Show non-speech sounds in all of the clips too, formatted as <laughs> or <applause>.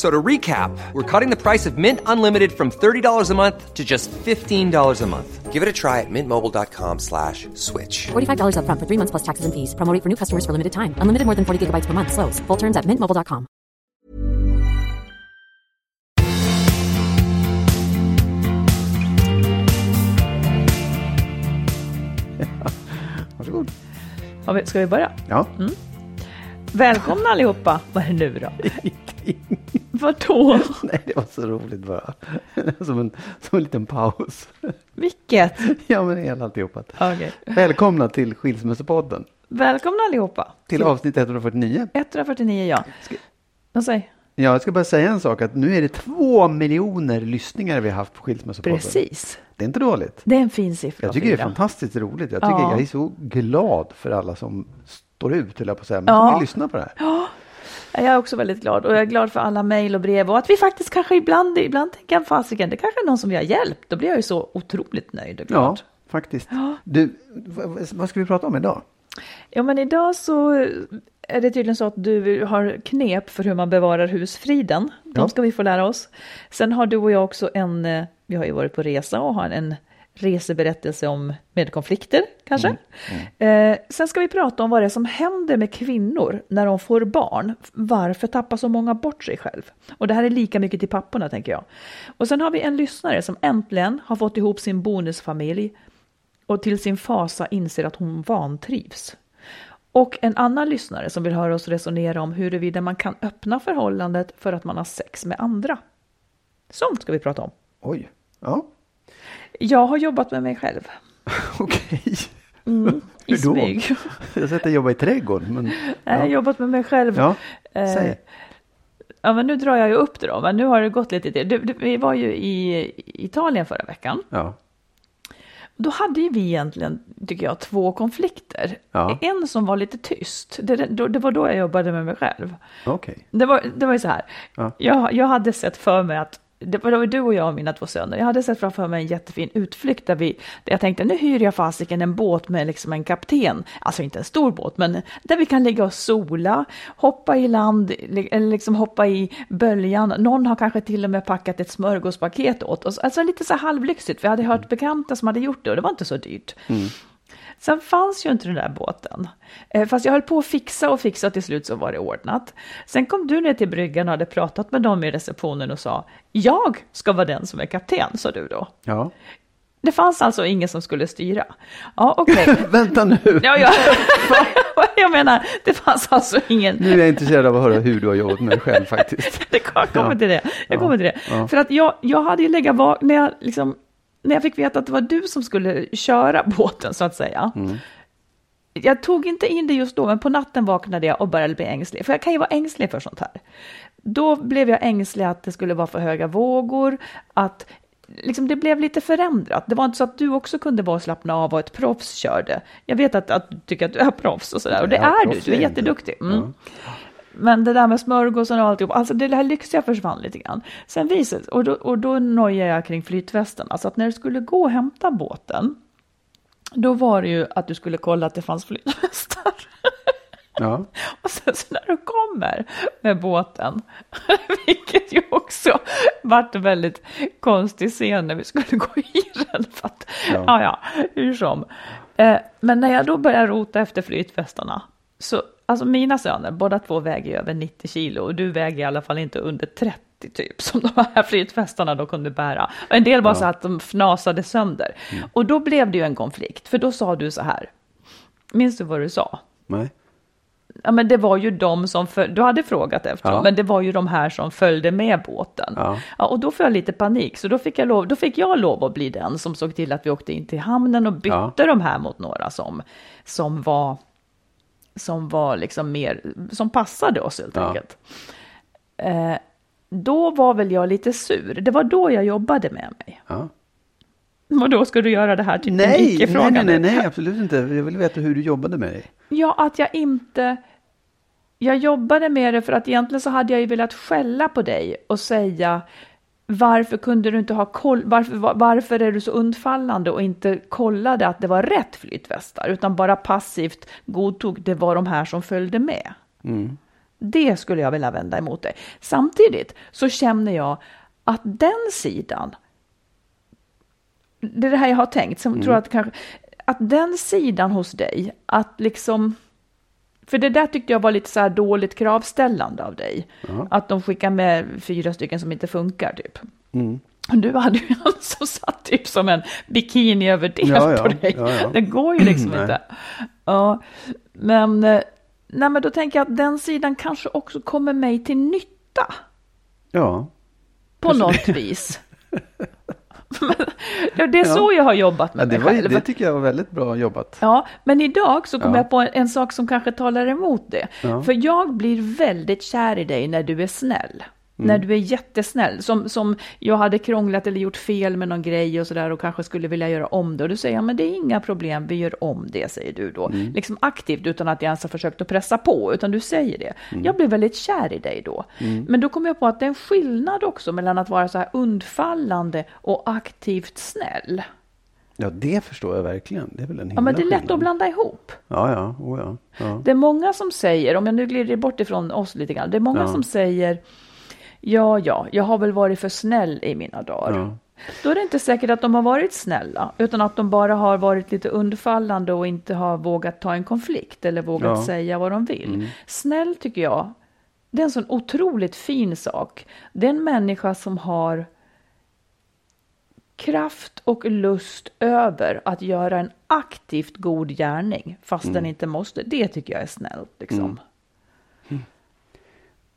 So to recap, we're cutting the price of Mint Unlimited from $30 a month to just $15 a month. Give it a try at mintmobile.com slash switch. $45 upfront for three months plus taxes and fees. Promo rate for new customers for limited time. Unlimited more than 40 gigabytes per month. Slows. Full terms at mintmobile.com. <laughs> Varsågod. Ja, men Ska vi börja? Ja. Mm. Välkomna allihopa! Vad är det nu då? <laughs> Vadå? <laughs> Nej, det var så roligt bara. <laughs> Som en, som en liten paus. Vilket? Ja, men hela alltihopa. Okej. Välkomna till Skilsmässopodden. Välkomna allihopa! Till avsnitt 149. 149 ja. Vad säger? Ja, jag ska bara säga en sak. Att nu är det två miljoner lyssningar vi har haft på Skilsmässopodden. Precis. Det är inte dåligt. Det är en fin siffra. Jag tycker det är fantastiskt roligt. Jag, tycker, Ja. jag är så glad för alla som står ut, jag på att säga. Men Ja. som vill lyssna på det här. Jag är också väldigt glad och jag är glad för alla mejl och brev och att vi faktiskt kanske ibland, ibland tänker fasiken, det kanske är någon som vi har hjälpt. Då blir jag ju så otroligt nöjd och glad. Ja, faktiskt. Du, vad, vad ska vi prata om idag? Ja, men idag så är det tydligen så att du har knep för hur man bevarar husfriden. De Ja. ska vi få lära oss. Sen har du och jag också en, eh, vi har ju varit på resa och har en reseberättelse om med konflikter kanske. Eh, sen ska vi prata om vad det är som händer med kvinnor när de får barn. Varför tappar så många bort sig själv? Och det här är lika mycket till papporna tänker jag. Och sen har vi en lyssnare som äntligen har fått ihop sin bonusfamilj och till sin fasa inser att hon vantrivs. Och en annan lyssnare som vill höra oss resonera om huruvida man kan öppna förhållandet för att man har sex med andra. Sånt ska vi prata om. Oj, ja, Jag har jobbat med mig själv. <laughs> okej. <laughs> I Hur då? smyg. Jag har sett dig jobba i trädgården. Men, Jag har ja. jobbat med mig själv. ja, Eh, säg. Ja, men nu drar jag ju upp det då, men nu har det gått lite till. Du, du, vi var ju i Italien förra veckan. Ja. Då hade ju vi egentligen, tycker jag, två konflikter. Ja. En som var lite tyst. Det, det, det var då jag jobbade med mig själv. Okej. Det var, det var ju så här. Ja. Jag, jag hade sett för mig att det var, du och jag och mina två söner. Jag hade sett framför mig en jättefin utflykt där, vi, där jag tänkte nu hyr jag fasiken en båt med liksom en kapten. Alltså inte en stor båt, men där vi kan ligga och sola, hoppa i land eller liksom hoppa i böljan. Någon har kanske till och med packat ett smörgåspaket åt oss. Alltså lite så här halvlyxigt. Vi hade hört bekanta som hade gjort det och det var inte så dyrt. Sen fanns ju inte den där båten. Eh, Fast jag höll på att fixa och fixa till slut så var det ordnat. Sen kom du ner till bryggan och hade pratat med dem i receptionen och sa jag ska vara den som är kapten, sa du då. Ja. Det fanns alltså ingen som skulle styra. Ja, okej. <laughs> Vänta nu. Ja, ja. <laughs> jag menar, det fanns alltså ingen... Nu är jag intresserad av att höra hur du har jobbat med dig själv faktiskt. <laughs> Det kommer Ja. till det. Jag Ja. kommer till det. Ja. För att jag, jag hade ju legat vak- när jag liksom, när jag fick veta att det var du som skulle köra båten så att säga. Mm. Jag tog inte in det just då, men på natten vaknade jag och började bli ängslig. För jag kan ju vara ängslig för sånt här. Då blev jag ängslig att det skulle vara för höga vågor, att liksom det blev lite förändrat. Det var inte så att du också kunde vara och slappna av och ett proffs körde. Jag vet att, att du tycker att du är proffs och sådär, och det Ja, är du, du är är jätteduktig. Mm. Men det där med smörgåsen och alltihop, alltså det här lyxiga försvann lite grann. Sen visade och då, och då nojade jag kring flytvästen. Alltså att när du skulle gå och hämta båten, då var det ju att du skulle kolla att det fanns flytvästar. Ja. <laughs> Och sen så när du kommer med båten, <laughs> vilket ju också vart en väldigt konstig scen när vi skulle gå i den. För att, Ja. ja. ja, hur som. Eh, men när jag då börjar rota efter flytvästarna, så alltså mina söner, båda två väger ju över 90 kilo och du väger i alla fall inte under 30 typ, <laughs> som de här flytvästarna då kunde bära. Och en del var så att de fnasade sönder. Och då blev det ju en konflikt, för då sa du så här, minns du vad du sa? Nej. Ja, men det var ju de som, föl- du hade frågat efter Ja. dem, men det var ju de här som följde med båten. Ja. och då får jag lite panik, så då fick, jag lov, då fick jag lov att bli den som såg till att vi åkte in till hamnen och bytte Ja. de här mot några som, som var, som var liksom mer, som passade oss helt Ja. enkelt. Eh, då var väl jag lite sur, det var då jag jobbade med mig. Ja. Och då ska du göra det här till en Nej, nej, icke-fråga nej, nu. nej, absolut inte. Jag vill veta hur du jobbade med dig. Ja, att jag inte... Jag jobbade med det för att egentligen så hade jag ju velat skälla på dig och säga varför kunde du inte ha koll, varför, var- varför är du så undfallande och inte kollade att det var rätt flytvästar utan bara passivt godtog det var de här som följde med. Det skulle jag vilja vända emot dig. Samtidigt så känner jag att den sidan det är det här jag har tänkt, som tror att kanske, att den sidan hos dig, att liksom, för det där tyckte jag var lite så här dåligt kravställande av dig. Att de skickar med fyra stycken som inte funkar typ. Och du hade ju en <laughs> som satt typ som en bikini över det Ja, ja, på dig. ja, ja. Det går ju liksom <clears throat> inte. Ja, men, eh, nej, men då tänker jag att den sidan kanske också kommer mig till nytta Ja. på något vis. <laughs> <laughs> Ja, det är så jag har jobbat med ja det, mig var, själv. det tycker jag var väldigt bra jobbat. Ja, men idag så kom Ja. jag på en, en sak som kanske talar emot det. Ja. För jag blir väldigt kär i dig när du är snäll. Mm. När du är jättesnäll. Som, som jag hade krånglat eller gjort fel med någon grej och sådär och kanske skulle vilja göra om det. Och du säger jag, men det är inga problem, vi gör om det, säger du då. Mm. Liksom aktivt utan att jag ens har försökt att pressa på, utan du säger det. Mm. Jag blir väldigt kär i dig då. Men då kom jag på att det är en skillnad också mellan att vara så här undfallande och aktivt snäll. Ja, det förstår jag verkligen. Det är väl en Ja, himla men det är lätt skillnad. att blanda ihop. Ja, ja, oh, ja. ja. Det är många som säger, om jag nu glider bort ifrån oss lite grann, det är många Ja. som säger ja, ja, jag har väl varit för snäll i mina dagar. Ja. Då är det inte säkert att de har varit snälla, utan att de bara har varit lite undfallande och inte har vågat ta en konflikt eller vågat Ja. Mm. säga vad de vill. Snäll tycker jag, det är en sån otroligt fin sak. Det är en människa som har kraft och lust över att göra en aktivt god gärning, fast Mm. den inte måste. Det tycker jag är snällt. Liksom.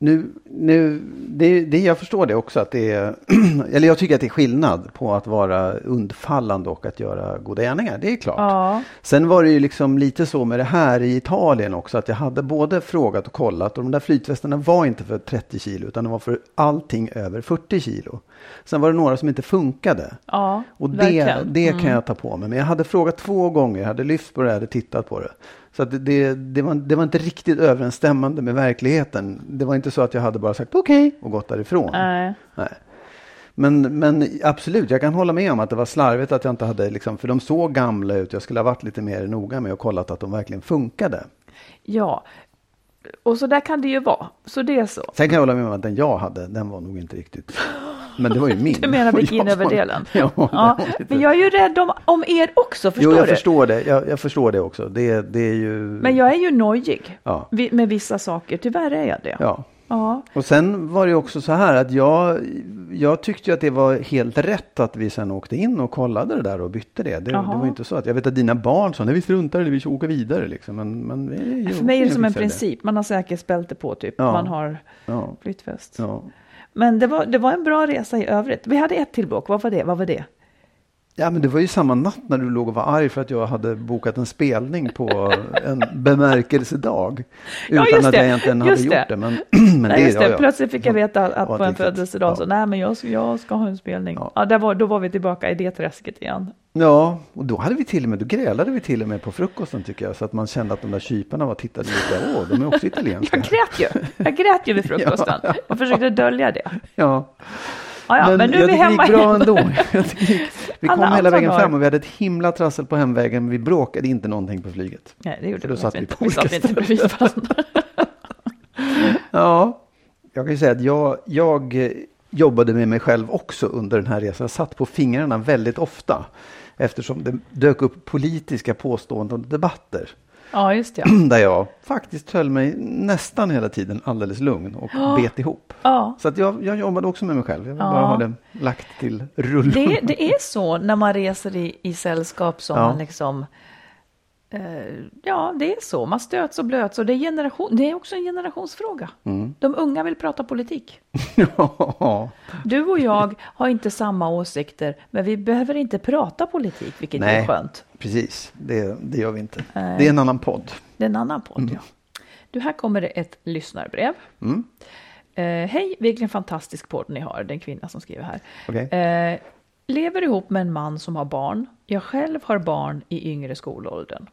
Nu, nu, det, det, jag förstår det också att det är, <clears throat> eller jag tycker att det är skillnad på att vara undfallande och att göra goda gärningar. Det är klart. Ja. Sen var det ju liksom lite så med det här i Italien också att jag hade både frågat och kollat och de där flytvästarna var inte för 30 kilo utan de var för allting över 40 kilo. Sen var det några som inte funkade. Ja, Och det, verkligen. det kan jag ta på mig. Men jag hade frågat två gånger, jag hade lyft på det, jag hade tittat på det. Så det, det, det, var, det var inte riktigt överensstämmande med verkligheten. Det var inte så att jag hade bara sagt okej och gått därifrån. Nej. Nej. Men, men absolut, jag kan hålla med om att det var slarvigt att jag inte hade, liksom, för de såg gamla ut. Jag skulle ha varit lite mer noga med och kollat att de verkligen funkade. Ja, och så där kan det ju vara. Så det är så. Sen kan jag hålla med om att den jag hade, den var nog inte riktigt... Men det var ju min. <laughs> Du menar <laughs> <laughs> var- Ja, det ja. Men jag är ju rädd om, om er också, förstår Jo, jag du? förstår det. Jag, jag förstår det också. Det, det är ju... Men jag är ju nojig Ja. med vissa saker. Tyvärr är jag det. Ja. Ja. Och sen var det också så här att jag, jag tyckte att det var helt rätt att vi sen åkte in och kollade det där och bytte det. Det, det var inte så att, jag vet att dina barn sa, nej vi struntar i det, vi åka vidare liksom. Men, men vi, För mig är det som en princip. Man har säkerhetsbälte på typ. Ja. Man har Ja, flytväst. ja. Men det var, det var en bra resa i övrigt. Vi hade ett till bråk. Vad var det? Vad var det? Ja, men det var ju samma natt när du låg och var arg för att jag hade bokat en spelning på en bemärkelsedag. Ja, Utan just att det. jag egentligen hade Just gjort det. det. Men, <clears throat> men Nej, just det. ja, ja. Plötsligt fick jag veta att, att Ja, på en födelsedag Ja. så, nej men jag, ska- jag ska ha en spelning. Ja. Ja. där var, då var vi tillbaka i det träsket igen. Ja, och då hade vi till och med, då grälade vi till och med på frukosten tycker jag. Så att man kände att de där kyparna var tittade lite, åh, de är också italienska. Jag grät ju. Jag grät ju vid <laughs> frukosten. Jag försökte dölja det. Ja. Ja, ja, men nu är jag tycker det gick bra ändå. Gick- vi <laughs> kom hela vägen fram och vi hade ett himla trassel på hemvägen. men Vi bråkade inte någonting på flyget. Nej, det gjorde För då vi satt inte. vi på Vi satt inte bredvid varandra. <laughs> Ja, jag kan ju säga att jag, jag jobbade med mig själv också under den här resan. Jag satt på fingrarna väldigt ofta eftersom det dök upp politiska påståenden och debatter Ja, just det. <clears throat> där jag faktiskt höll mig nästan hela tiden alldeles lugn och bet ihop. Ja. Så att jag, jag jobbade också med mig själv. Jag vill Ja. bara ha det lagt till rullorna. Det, det är så när man reser i, i sällskap som Ja. man liksom... Eh, ja, det är så. Man stöts och blöts. Och det, är generation, det är också en generationsfråga. Mm. De unga vill prata politik. <laughs> Du och jag har inte samma åsikter, men vi behöver inte prata politik, vilket är Nej. skönt. Precis, det, det gör vi inte. Nej. Det är en annan podd. Det är en annan podd, ja. Du, här kommer det ett lyssnarbrev. Mm. Eh, Hej, vilken fantastisk podd ni har. Det är en kvinna som skriver här. Okej. Eh, lever ihop med en man som har barn. Jag själv har barn i yngre skolåldern.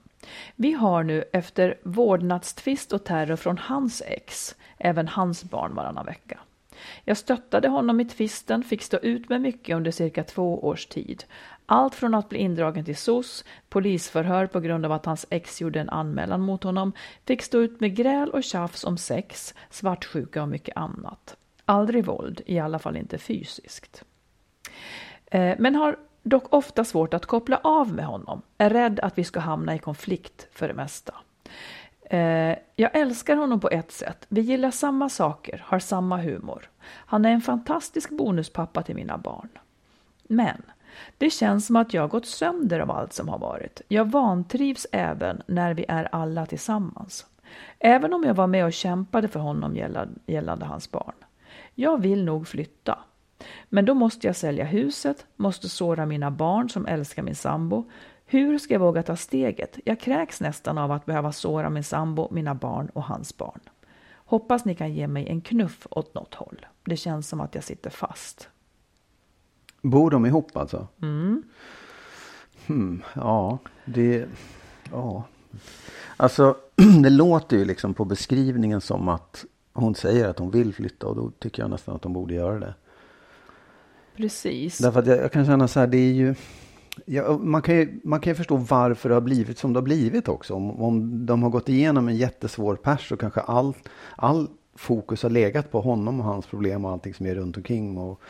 Vi har nu efter vårdnadstvist och terror från hans ex, även hans barn varannan vecka. Jag stöttade honom i tvisten, fick stå ut med mycket under cirka två års tid. Allt från att bli indragen till SOS, polisförhör på grund av att hans ex gjorde en anmälan mot honom, fick stå ut med gräl och tjafs om sex, svartsjuka och mycket annat. Aldrig våld, i alla fall inte fysiskt. Eh, men har dock ofta svårt att koppla av med honom, är rädd att vi ska hamna i konflikt för det mesta. Eh, Jag älskar honom på ett sätt. Vi gillar samma saker, har samma humor. Han är en fantastisk bonuspappa till mina barn. Men det känns som att jag gått sönder av allt som har varit. Jag vantrivs även när vi är alla tillsammans. Även om jag var med och kämpade för honom gällande, gällande hans barn. Jag vill nog flytta. Men då måste jag sälja huset, måste såra mina barn som älskar min sambo. Hur ska jag våga ta steget? Jag kräks nästan av att behöva såra min sambo, mina barn och hans barn. Hoppas ni kan ge mig en knuff åt något håll. Det känns som att jag sitter fast. Bor de ihop alltså? Mm. Hmm, ja, det... Ja. Alltså, <clears throat> det låter ju liksom på beskrivningen som att hon säger att hon vill flytta och då tycker jag nästan att de borde göra det. Precis. Därför att jag, jag kan känna så här, det är ju... Ja, man, kan ju man kan ju förstå varför det har blivit som det har blivit också. Om, om de har gått igenom en jättesvår pers och kanske all, all fokus har legat på honom och hans problem och allting som är runt omkring. Och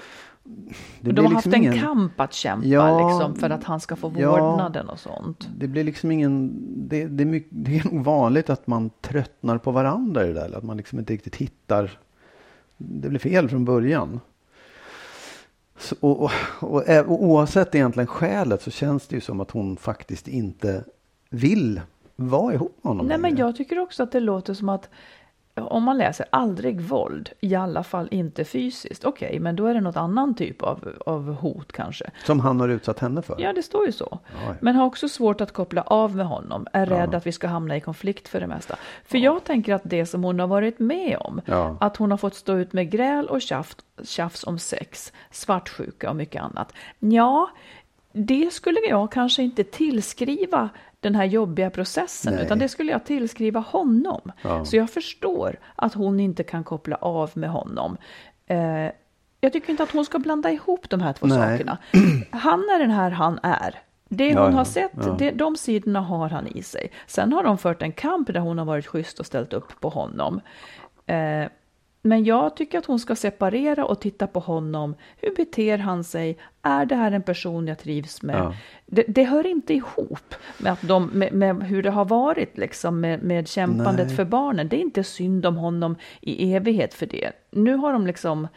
det de har haft liksom en ingen- kamp att kämpa Ja, liksom, för att han ska få ja. vårdnaden och sånt. Det blir liksom ingen, det, det, är mycket, det är nog vanligt att man tröttnar på varandra i det där. eller Att man liksom inte riktigt hittar, det blir fel från början. Så, och, och, och, och oavsett egentligen skälet så känns det ju som att hon faktiskt inte vill vara ihop med honom Nej, men längre. jag tycker också att det låter som att om man läser aldrig våld, i alla fall inte fysiskt, okej, men då är det något annan typ av, av hot kanske. Som han har utsatt henne för. Ja, det står ju så. ja. Men har också svårt att koppla av med honom, är rädd att vi ska hamna i konflikt för det mesta. För jag tänker att det som hon har varit med om, Ja. att hon har fått stå ut med gräl och tjafs, tjafs om sex, svartsjuka och mycket annat. Ja, det skulle jag kanske inte tillskriva den här jobbiga processen, Nej. utan det skulle jag tillskriva honom. Ja. Så jag förstår att hon inte kan koppla av med honom. Eh, jag tycker inte att hon ska blanda ihop de här två Nej. sakerna. <clears throat> Han är den här han är. Det hon ja, har sett, ja. det, de sidorna har han i sig. Sen har de fört en kamp där hon har varit schysst och ställt upp på honom. Eh, men jag tycker att hon ska separera och titta på honom. Hur beter han sig? Är det här en person jag trivs med? Ja. Det, det hör inte ihop med, att de, med, med hur det har varit liksom med, med kämpandet Nej. för barnen. Det är inte synd om honom i evighet för det. Nu har de liksom...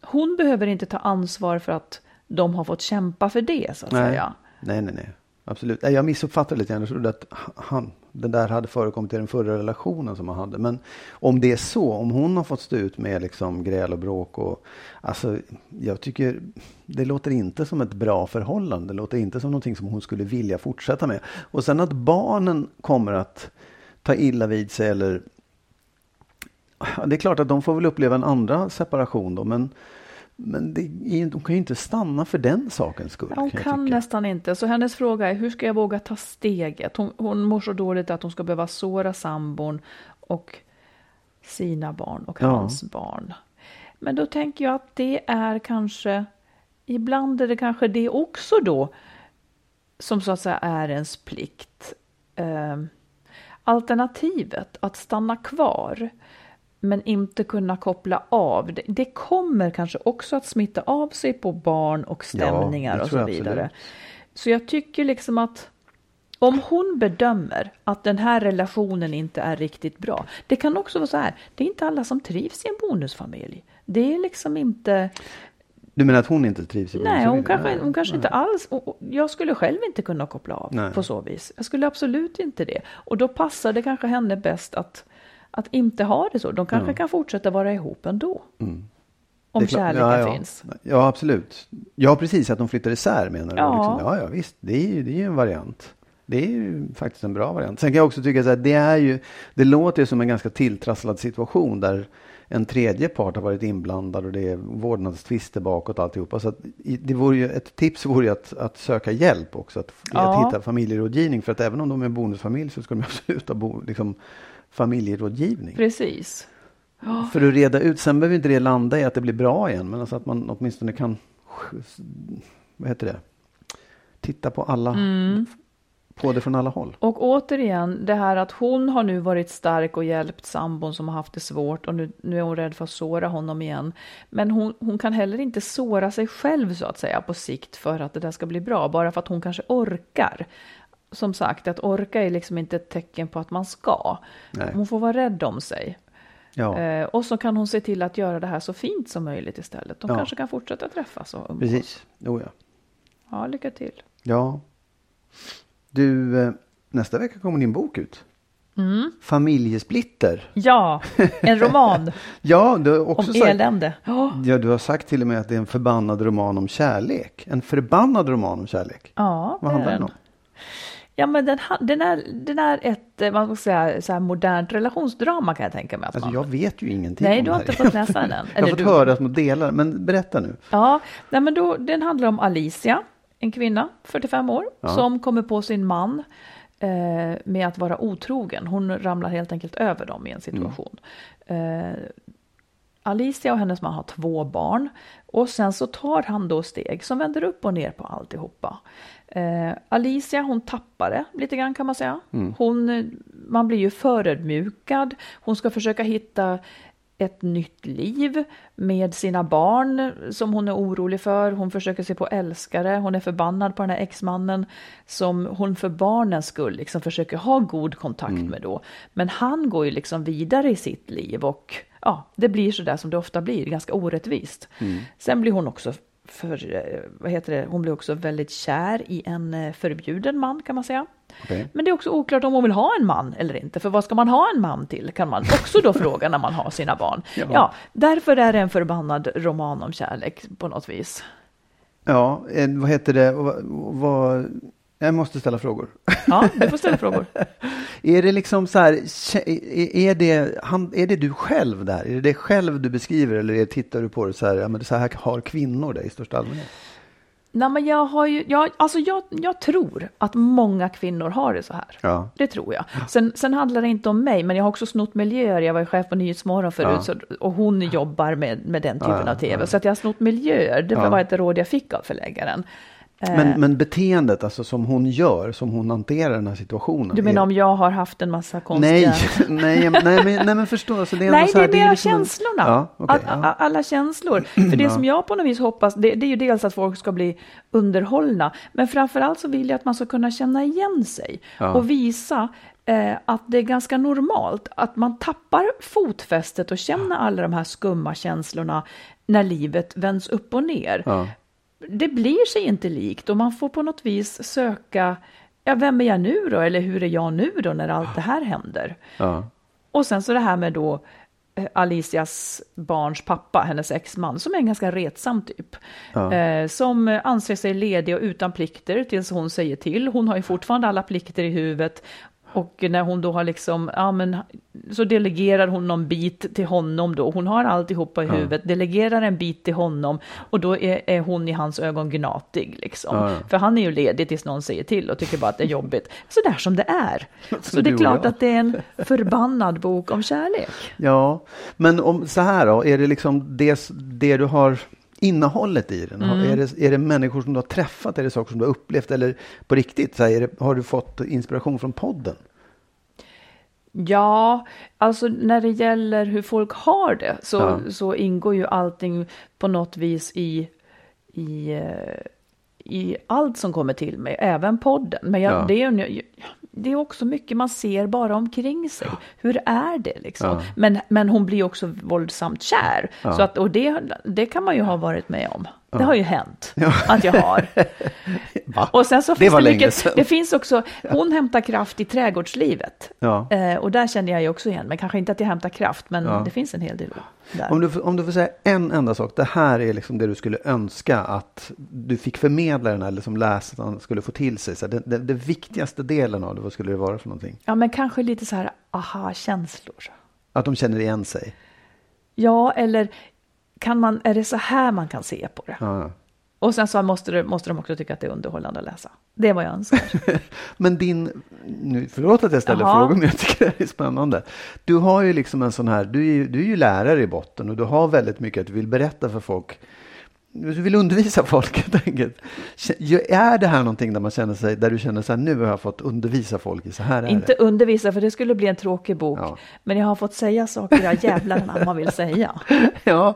Hon behöver inte ta ansvar för att de har fått kämpa för det, så att nej. säga. nej, nej, nej. Absolut. Jag missuppfattade lite grann. Jag trodde att han, det där hade förekommit i den förra relationen som han hade. Men om det är så, om hon har fått stå ut med liksom gräl och bråk och alltså, jag tycker det låter inte som ett bra förhållande. Det låter inte som någonting som hon skulle vilja fortsätta med. Och sen att barnen kommer att ta illa vid sig eller det är klart att de får väl uppleva en andra separation då, men, men det, de kan ju inte stanna för den sakens skull. Hon jag kan tycka. nästan inte. Så hennes fråga är hur ska jag våga ta steget? Hon, hon mår så dåligt att hon ska behöva såra sambon och sina barn och Ja. hans barn. Men då tänker jag att det är kanske, ibland är det kanske det också då som så att säga är ens plikt. Eh, alternativet att stanna kvar men inte kunna koppla av. Det, det, kommer kanske också att smitta av sig på barn och stämningar Ja, och så vidare. absolut. Så jag tycker liksom att om hon bedömer att den här relationen inte är riktigt bra. Det kan också vara så här. Det är inte alla som trivs i en bonusfamilj. Det är liksom inte. Du menar att hon inte trivs i Nej, hon kanske, Nej, hon kanske nej. inte alls. och- och Jag skulle själv inte kunna koppla av Nej. på så vis. Jag skulle absolut inte det. Och då passar det kanske henne bäst att, att inte ha det så. De kanske kan fortsätta vara ihop ändå. Om Mm. Klart- kärleken ja, ja. finns. Ja, absolut. Ja, precis. Att de flyttar isär menar du? Ja. Liksom. ja, ja, visst. Det är ju det är ju en variant. Det är ju faktiskt en bra variant. Sen kan jag också tycka så här, det är ju, det låter ju som en ganska tilltrasslad situation där en tredje part har varit inblandad och det är vårdnadstvister bakåt alltihopa. Så att det vore ju, ett tips vore ju att, att söka hjälp också, att, Ja. att hitta familjerådgivning. För att även om de är en bonusfamilj så ska de <laughs> absolut ha bo, liksom, familjerådgivning. Precis. För att reda ut, sen behöver inte det landa i att det blir bra igen, men alltså att man åtminstone kan, vad heter det, titta på alla, Mm. på det från alla håll. Och återigen, det här att hon har nu varit stark och hjälpt sambon som har haft det svårt och nu, nu är hon rädd för att såra honom igen. Men hon, hon kan heller inte såra sig själv så att säga på sikt för att det där ska bli bra, bara för att hon kanske orkar. Som sagt, att orka är liksom inte ett tecken på att man ska. Nej. Hon får vara rädd om sig. Ja, Eh, och så kan hon se till att göra det här så fint som möjligt istället. De Ja. kanske kan fortsätta träffas och umgås. precis. Oh, ja. Ja, lycka till. ja. Du, eh, nästa vecka kommer din bok ut. Mm. Familjesplitter. Ja, en roman <laughs> Ja, du har om också sagt, elände. Ja. ja, du har sagt till och med att det är en förbannad roman om kärlek. En förbannad roman om kärlek. Ja, Vad handlar den om? Ja, men den, den, är, den är ett eh, vad ska säga, så här modernt relationsdrama kan jag tänka mig. Att Alltså man... jag vet ju ingenting Nej, om du har inte fått läsa den. <laughs> Jag har fått du- höra små delar, men berätta nu. Ja, nej, men då, den handlar om Alicia, en kvinna, 45 år, som kommer på sin man eh, med att vara otrogen. Hon ramlar helt enkelt över dem i en situation. Eh, Alicia och hennes man har två barn och sen så tar han då steg som vänder upp och ner på alltihopa. Eh, Alicia hon tappar det lite grann kan man säga. Hon, eh, man blir ju förödmjukad. Hon ska försöka hitta ett nytt liv med sina barn som hon är orolig för. Hon försöker se på älskare. Hon är förbannad på den här exmannen som hon för barnens skull liksom försöker ha god kontakt med då. Men han går ju liksom vidare i sitt liv och ja, det blir så där som det ofta blir, ganska orättvist. Sen blir hon också för, eh, vad heter det, hon blir också väldigt kär i en eh, förbjuden man kan man säga. Okej. Men det är också oklart om hon vill ha en man eller inte. För vad ska man ha en man till? Kan man också då <laughs> fråga när man har sina barn. Ja. därför är det en förbannad roman om kärlek på något vis. Ja, vad heter det? Vad, vad, jag måste ställa frågor. Ja, du får ställa frågor. <laughs> Är det liksom så här, är- det, han, är det du själv där? Är det det själv du beskriver eller är, tittar du på det så här, ja men så här har kvinnor det i största allmänhet? Nej, men jag har ju, jag, alltså jag, jag tror att många kvinnor har det så här. Ja. Det tror jag. Sen, sen handlar det inte om mig, men jag har också snott miljöer. Jag var ju chef på Nyhetsmorgon förut Ja. så, och hon jobbar med, med den typen Ja, av tv. Så att jag har snott miljöer, det var ett råd jag fick av förläggaren. Eh, Men, men beteendet, alltså som hon gör, som hon hanterar den här situationen. Du menar är, om jag har haft en massa konstiga... Nej, <laughs> nej, nej, men, nej men förstå. Alltså det är Nej, det är mera liksom känslorna. Ja, okej, All- ja. all- Alla känslor. För det som jag på något vis hoppas, det, det är ju dels att folk ska bli underhållna, men framförallt så vill jag att man ska kunna känna igen sig Ja. och visa eh, att det är ganska normalt att man tappar fotfästet och känner alla de här skumma känslorna när livet vänds upp och ner. Det blir sig inte likt och man får på något vis söka, ja, vem är jag nu då? Eller hur är jag nu då när allt det här händer? Ja. Och sen så det här med då eh, Alicias barns pappa, hennes exman, som är en ganska retsam typ. Ja. Eh, som anser sig ledig och utan plikter tills hon säger till. Hon har ju fortfarande alla plikter i huvudet. Och när hon då har liksom, ja men, så delegerar hon någon bit till honom då. Hon har alltihopa i Ja. huvudet, delegerar en bit till honom och då är, är hon i hans ögon gnatig liksom. Ja, ja. För han är ju ledig tills någon säger till och tycker bara att det är jobbigt. Så där som det är. <laughs> Så det är klart att det är en förbannad bok om kärlek. Ja, men om så här då, är det liksom det, det du har innehållet i den? Mm. Är, det, är det människor som du har träffat? Är det saker som du har upplevt? Eller på riktigt, så här, är det, har du fått inspiration från podden? Ja, alltså när det gäller hur folk har det så, Ja. så ingår ju allting på något vis i, i, eh, i allt som kommer till mig, även podden. Men jag, Ja. det, är, ju- det är också mycket man ser bara omkring sig. Hur är det liksom? Ja. Men, men hon blir också våldsamt kär. Ja. Så att, och det, det kan man ju ha varit med om. Det har ju hänt <laughs> Ja. att jag har. <laughs> Va? Och sen så Det finns det, mycket, det finns också, <laughs> hon hämtar kraft i trädgårdslivet. Ja. Eh, och där känner jag ju också igen, men kanske inte att jag hämtar kraft, men Ja. det finns en hel del där. Om du, om du får säga en enda sak, det här är liksom det du skulle önska att du fick förmedla den eller som läsaren skulle få till sig. Så här, det, det, det viktigaste delen av det, vad skulle det vara för någonting? Ja, men kanske lite så här aha-känslor. Att de känner igen sig. Ja, eller kan man, är det så här man kan se på det? Ja. Och sen så måste, det, måste de också tycka att det är underhållande att läsa. Det är vad jag önskar. <laughs> Men din, nu, förlåt att jag ställer Jaha. frågor, men jag tycker det är spännande. Du har ju liksom en sån här, du är du är ju lärare i botten och du har väldigt mycket att du vill berätta för folk. Du vill undervisa folk helt enkelt. Är det här någonting där man känner sig, där du känner så här, nu har jag fått undervisa folk i så här är inte det. undervisa, för det skulle bli en tråkig bok. Ja. Men jag har fått säga saker jag jävlar anamma vill säga. <laughs> Ja,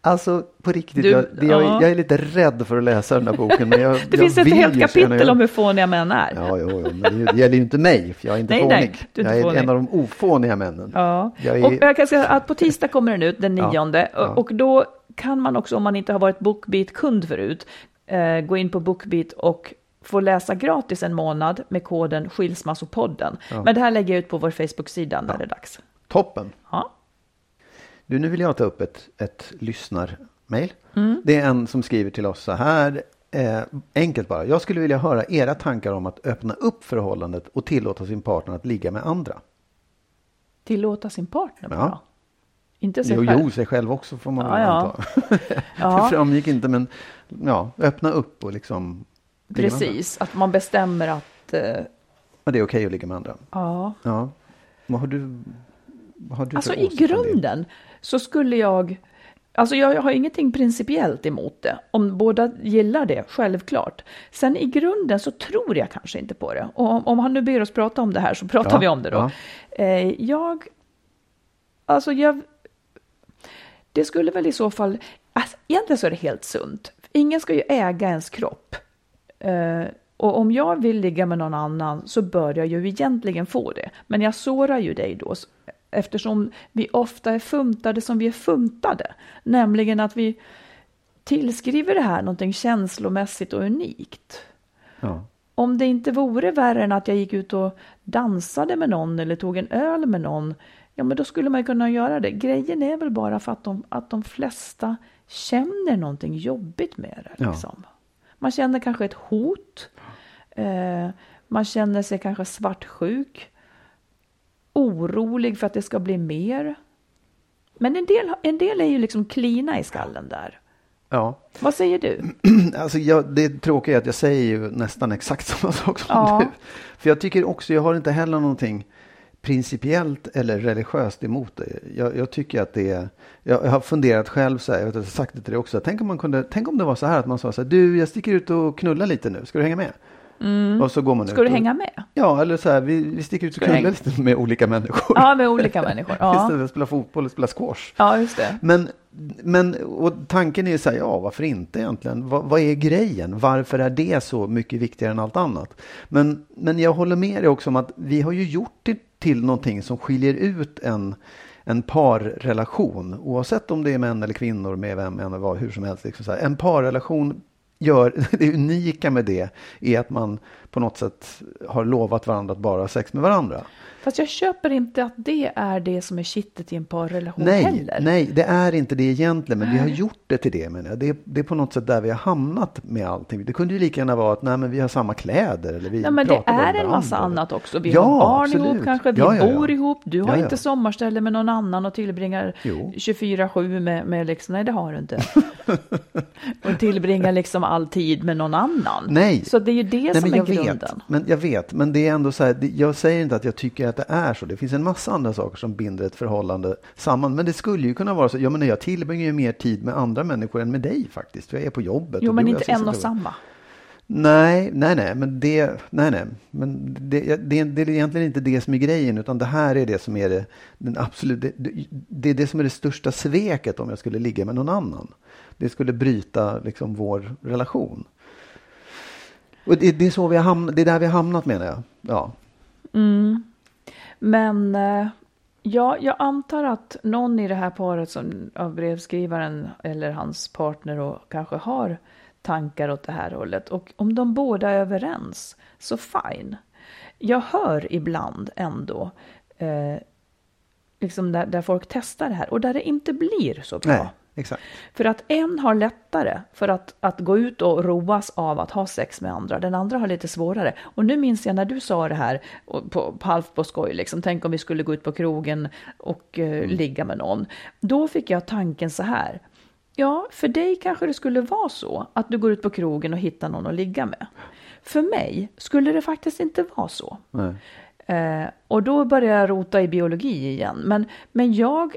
alltså på riktigt, Du- jag, det, jag, ja. jag är lite rädd för att läsa den här boken. Men jag, <laughs> Det finns ett helt kapitel om hur fåniga män är. Ja, jo, jo, men det, det gäller ju inte mig, för jag är inte Nej, fånig. nej, du är jag är fånig. en av de ofåniga männen. Ja, Jag är- och jag kan säga att på tisdag kommer den ut, den Ja, nionde. ja. Och då kan man också, om man inte har varit Bookbeat-kund förut, eh, gå in på Bookbeat och få läsa gratis en månad med koden Skilsmassopodden. Ja. Men det här lägger jag ut på vår Facebook-sida när det är dags. Toppen! Ja. Du, nu vill jag ta upp ett, ett lyssnarmail. Mm. Det är en som skriver till oss så här. Eh, enkelt bara. Jag skulle vilja höra era tankar om att öppna upp förhållandet och tillåta sin partner att ligga med andra. Tillåta sin partner Ja. bara. Inte sig Jo, själv. jo, sig själv också får man Ja, väl ja. anta. <laughs> Det Ja, framgick inte, men ja, öppna upp och liksom... precis. Att man bestämmer att, eh, Ja, det är okej att ligga med andra. ja. Ja. Vad har du, vad har du Alltså i det? grunden så skulle jag, alltså jag har ingenting principiellt emot det. Om båda gillar det, självklart. Sen i grunden så tror jag kanske inte på det. Och om, om han nu ber oss prata om det här så pratar Ja, vi om det då. ja. Eh, jag, alltså jag, det skulle väl i så fall, alltså egentligen så är det helt sunt. Ingen ska ju äga ens kropp. Eh, och om jag vill ligga med någon annan så bör jag ju egentligen få det. Men jag sårar ju dig då eftersom vi ofta är funtade som vi är funtade. Nämligen att vi tillskriver det här någonting känslomässigt och unikt. Ja. Om det inte vore värre än att jag gick ut och dansade med någon eller tog en öl med någon, ja men då skulle man kunna göra det. Grejen är väl bara för att de, att de flesta känner någonting jobbigt med det. Ja. Liksom. Man känner kanske ett hot, eh, man känner sig kanske svartsjuk, orolig för att det ska bli mer. Men en del, en del är ju liksom klina i skallen där. ja. Vad säger du? <clears throat> Alltså jag, det tråkiga är att jag säger ju nästan exakt <laughs> samma sak som Ja. du. För jag tycker också, jag har inte heller någonting principiellt eller religiöst emot det. Jag, jag tycker att det är, jag, jag har funderat själv så här, jag vet att jag har sagt det till dig också. Tänk om, man kunde, tänk om det var så här att man sa så här, du jag sticker ut och knullar lite nu, ska du hänga med? Och så går man Mm. Ska ut du hänga med? Ja, eller så här, vi, vi sticker ut och knullar lite med olika människor. Ja, med olika människor. <laughs> Ja, Istället för att spela fotboll och spela squash. ja just det. Men, men och tanken är ju så här, ja varför inte egentligen? Vad, vad är grejen? Varför är det så mycket viktigare än allt annat? Men, men jag håller med dig också om att vi har ju gjort det till någonting som skiljer ut en, en parrelation. Oavsett om det är män eller kvinnor med vem än vad, hur som helst. Liksom så här. En parrelation gör, <laughs> det unika med det är att man på något sätt har lovat varandra att bara ha sex med varandra. Fast jag köper inte att det är det som är kittet i en parrelation Nej, heller. nej, det är inte det egentligen, men vi har gjort det till det. Men det, är, det är på något sätt där vi har hamnat med allting. Det kunde ju lika gärna vara att nej, men vi har samma kläder. Eller vi Ja, men det är en massa annat också. Vi Ja, har barn absolut. ihop kanske, vi Ja, ja, bor ihop. Du har inte sommarställe med någon annan och tillbringar Jo. 24-7 med, med liksom, nej det har du inte. <laughs> och tillbringar liksom all tid med någon annan. Nej. Så det är ju det Nej, som är jag grunden. vet, men jag vet, men det är ändå så här, jag säger inte att jag tycker att det är så. Det finns en massa andra saker som binder ett förhållande samman. Men det skulle ju kunna vara så, jag menar jag tillbringar ju mer tid med andra människor än med dig faktiskt. För jag är på jobbet. Jo, men inte en och samma. Nej, nej, nej, men det, nej, nej, men det, det, det är egentligen inte det som är grejen, utan det här är det som är det, den absolut, det, det, det är det som är det största sveket om jag skulle ligga med någon annan. Det skulle bryta liksom vår relation. Och det, det är så vi har hamnat, det är där vi har hamnat menar jag. Ja, Men eh, ja, jag antar att någon i det här paret som av brevskrivaren eller hans partner och kanske har tankar åt det här hållet. Och om de båda är överens, så fine. Jag hör ibland ändå eh, liksom där, där folk testar det här och där det inte blir så bra. nej, exakt. För att en har lättare för att, att gå ut och roas av att ha sex med andra. Den andra har lite svårare. Och nu minns jag när du sa det här på, på halvt på skoj, liksom, tänk om vi skulle gå ut på krogen och eh, ligga med någon. Då fick jag tanken så här. Ja, för dig kanske det skulle vara så att du går ut på krogen och hittar någon att ligga med. För mig skulle det faktiskt inte vara så. Eh, och då börjar jag rota i biologi igen. Men, men jag,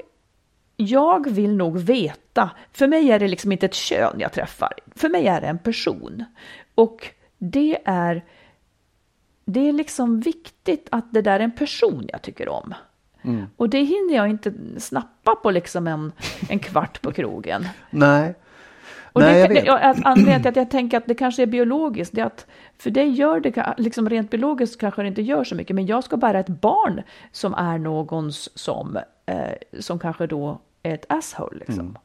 jag vill nog veta, för mig är det liksom inte ett kön jag träffar, för mig är det en person. Och det är, det är liksom viktigt att det där är en person jag tycker om. Och det hinner jag inte snappa på liksom en, en kvart på krogen. Nej, Och nej det, jag vet. anledningen till att jag tänker att det kanske är biologiskt, det är att för dig gör det, liksom rent biologiskt kanske det inte gör så mycket, men jag ska bära ett barn som är någons som, eh, som kanske då ett asshole liksom. Mm.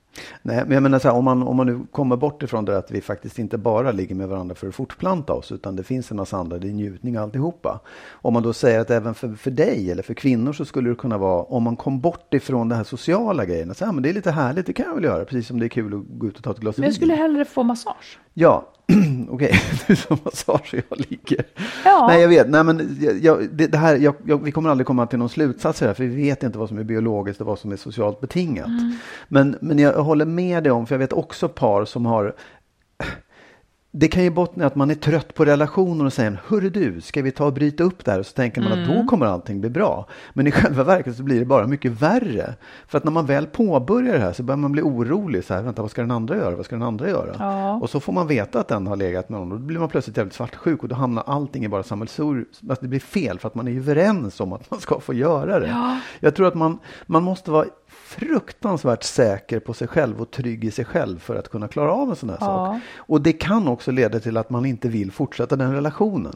Nej, men jag menar så här, om man, om man nu kommer bort ifrån det att vi faktiskt inte bara ligger med varandra för att fortplanta oss, utan det finns en massa andra, det är njutning alltihopa. Om man då säger att även för, för dig eller för kvinnor så skulle det kunna vara, om man kom bort ifrån det här sociala grejerna, så här, men det är lite härligt, det kan jag väl göra, precis som det är kul att gå ut och ta ett glas Men jag vin. skulle hellre få massage. Ja, <clears throat> okej, <laughs> du som massage och jag ligger. Ja. Nej, jag vet. Nej, men jag, det, det här, jag, jag, vi kommer aldrig komma till någon slutsats här, för vi vet inte vad som är biologiskt och vad som är socialt betingat. Men, men jag håller med dig om, för jag vet också par som har det kan ju bottna i att man är trött på relationer och säger Hörru du, ska vi ta och bryta upp det här? Och så tänker man att då kommer allting bli bra. Men i själva verket så blir det bara mycket värre. För att när man väl påbörjar det här så börjar man bli orolig. Så här, vänta, vad ska den andra göra? Vad ska den andra göra? Ja. Och så får man veta att den har legat med någon. Och då blir man plötsligt jävligt svartsjuk och då hamnar allting i bara sammelsur. Att det blir fel för att man är ju överens om att man ska få göra det. Jag tror att man, man måste vara fruktansvärt säker på sig själv och trygg i sig själv för att kunna klara av en sån här Ja. sak. Och det kan också leda till att man inte vill fortsätta den relationen.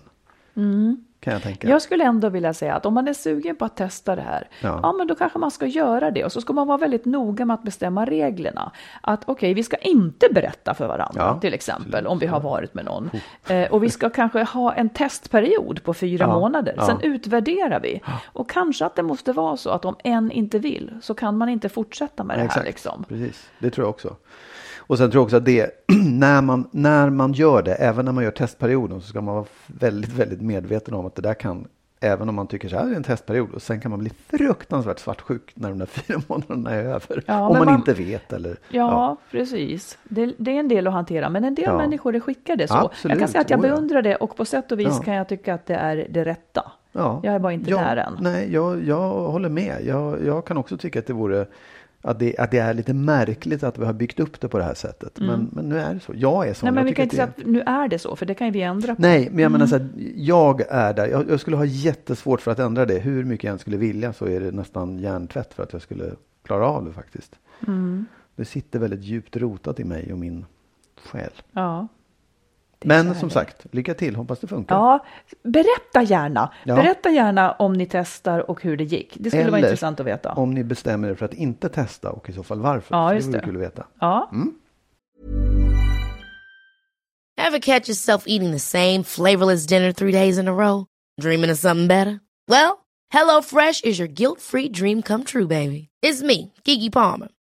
Kan jag tänka. Jag skulle ändå vilja säga att om man är sugen på att testa det här, ja. Ja. men då kanske man ska göra det. Och så ska man vara väldigt noga med att bestämma reglerna. Att okej, vi ska inte berätta för varandra, Ja, till exempel, om vi har varit med någon. Eh, och vi ska kanske ha en testperiod på fyra Ja, månader. Sen utvärderar vi. Och kanske att det måste vara så att om en inte vill, så kan man inte fortsätta med det här. Exakt, Liksom. precis. Det tror jag också. Och sen tror jag också att det, <clears throat> när man, när man gör det, även när man gör testperioden, så ska man vara väldigt, väldigt medveten om att det där kan, även om man tycker så här, det är en testperiod, och sen kan man bli fruktansvärt svartsjuk när de där <laughs> fyra månaderna är över. Ja, om man, man- inte vet eller... Ja, precis. Det, det är en del att hantera, men en del Ja. människor är skickade så. Absolut, Jag kan säga att jag oh ja. beundrar det och på sätt och vis Ja. kan jag tycka att det är det rätta. Ja. Jag är bara inte ja, där än. Nej, jag, jag håller med. Jag, jag kan också tycka att det vore att det, att det är lite märkligt att vi har byggt upp det på det här sättet. Men, men nu är det så. Jag är så. Mm. Nej, men vi kan inte säga att nu är det så, för det kan ju vi ändra på. Nej, men jag menar så här, jag är där. Jag, jag skulle ha jättesvårt för att ändra det. Hur mycket jag än skulle vilja så är det nästan hjärntvätt för att jag skulle klara av det faktiskt. Mm. Det sitter väldigt djupt rotat i mig och min själ. Ja. Men som sagt, lycka till. Hoppas det funkar. Ja, berätta gärna. Ja. Berätta gärna om ni testar och hur det gick. Det skulle vara Eller intressant att veta. Om ni bestämmer er för att inte testa och i så fall varför. Ja, just det vore det. kul att veta. Ja. Ever catch yourself eating the same flavorless dinner three days in a row? Dreaming of something better? Well, HelloFresh is your guilt-free dream come true, baby. It's me, Gigi Palmer.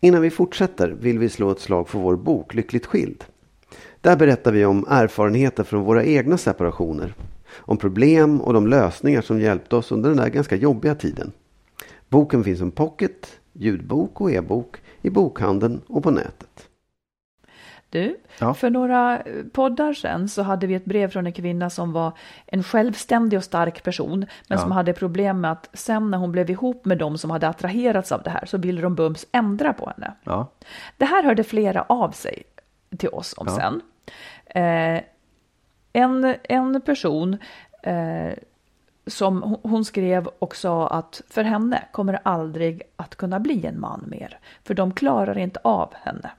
Innan vi fortsätter vill vi slå ett slag för vår bok Lyckligt skild. Där berättar vi om erfarenheter från våra egna separationer. Om problem och de lösningar som hjälpte oss under den där ganska jobbiga tiden. Boken finns som pocket, ljudbok och e-bok i bokhandeln och på nätet. Du, Ja. för några eh, poddar sedan så hade vi ett brev från en kvinna som var en självständig och stark person, men Ja. som hade problem med att sen när hon blev ihop med dem som hade attraherats av det här så ville de bums ändra på henne. Ja. Det här hörde flera av sig till oss om sen. Eh, en, en person eh, som hon skrev och sa att för henne kommer det aldrig att kunna bli en man mer. För de klarar inte av henne.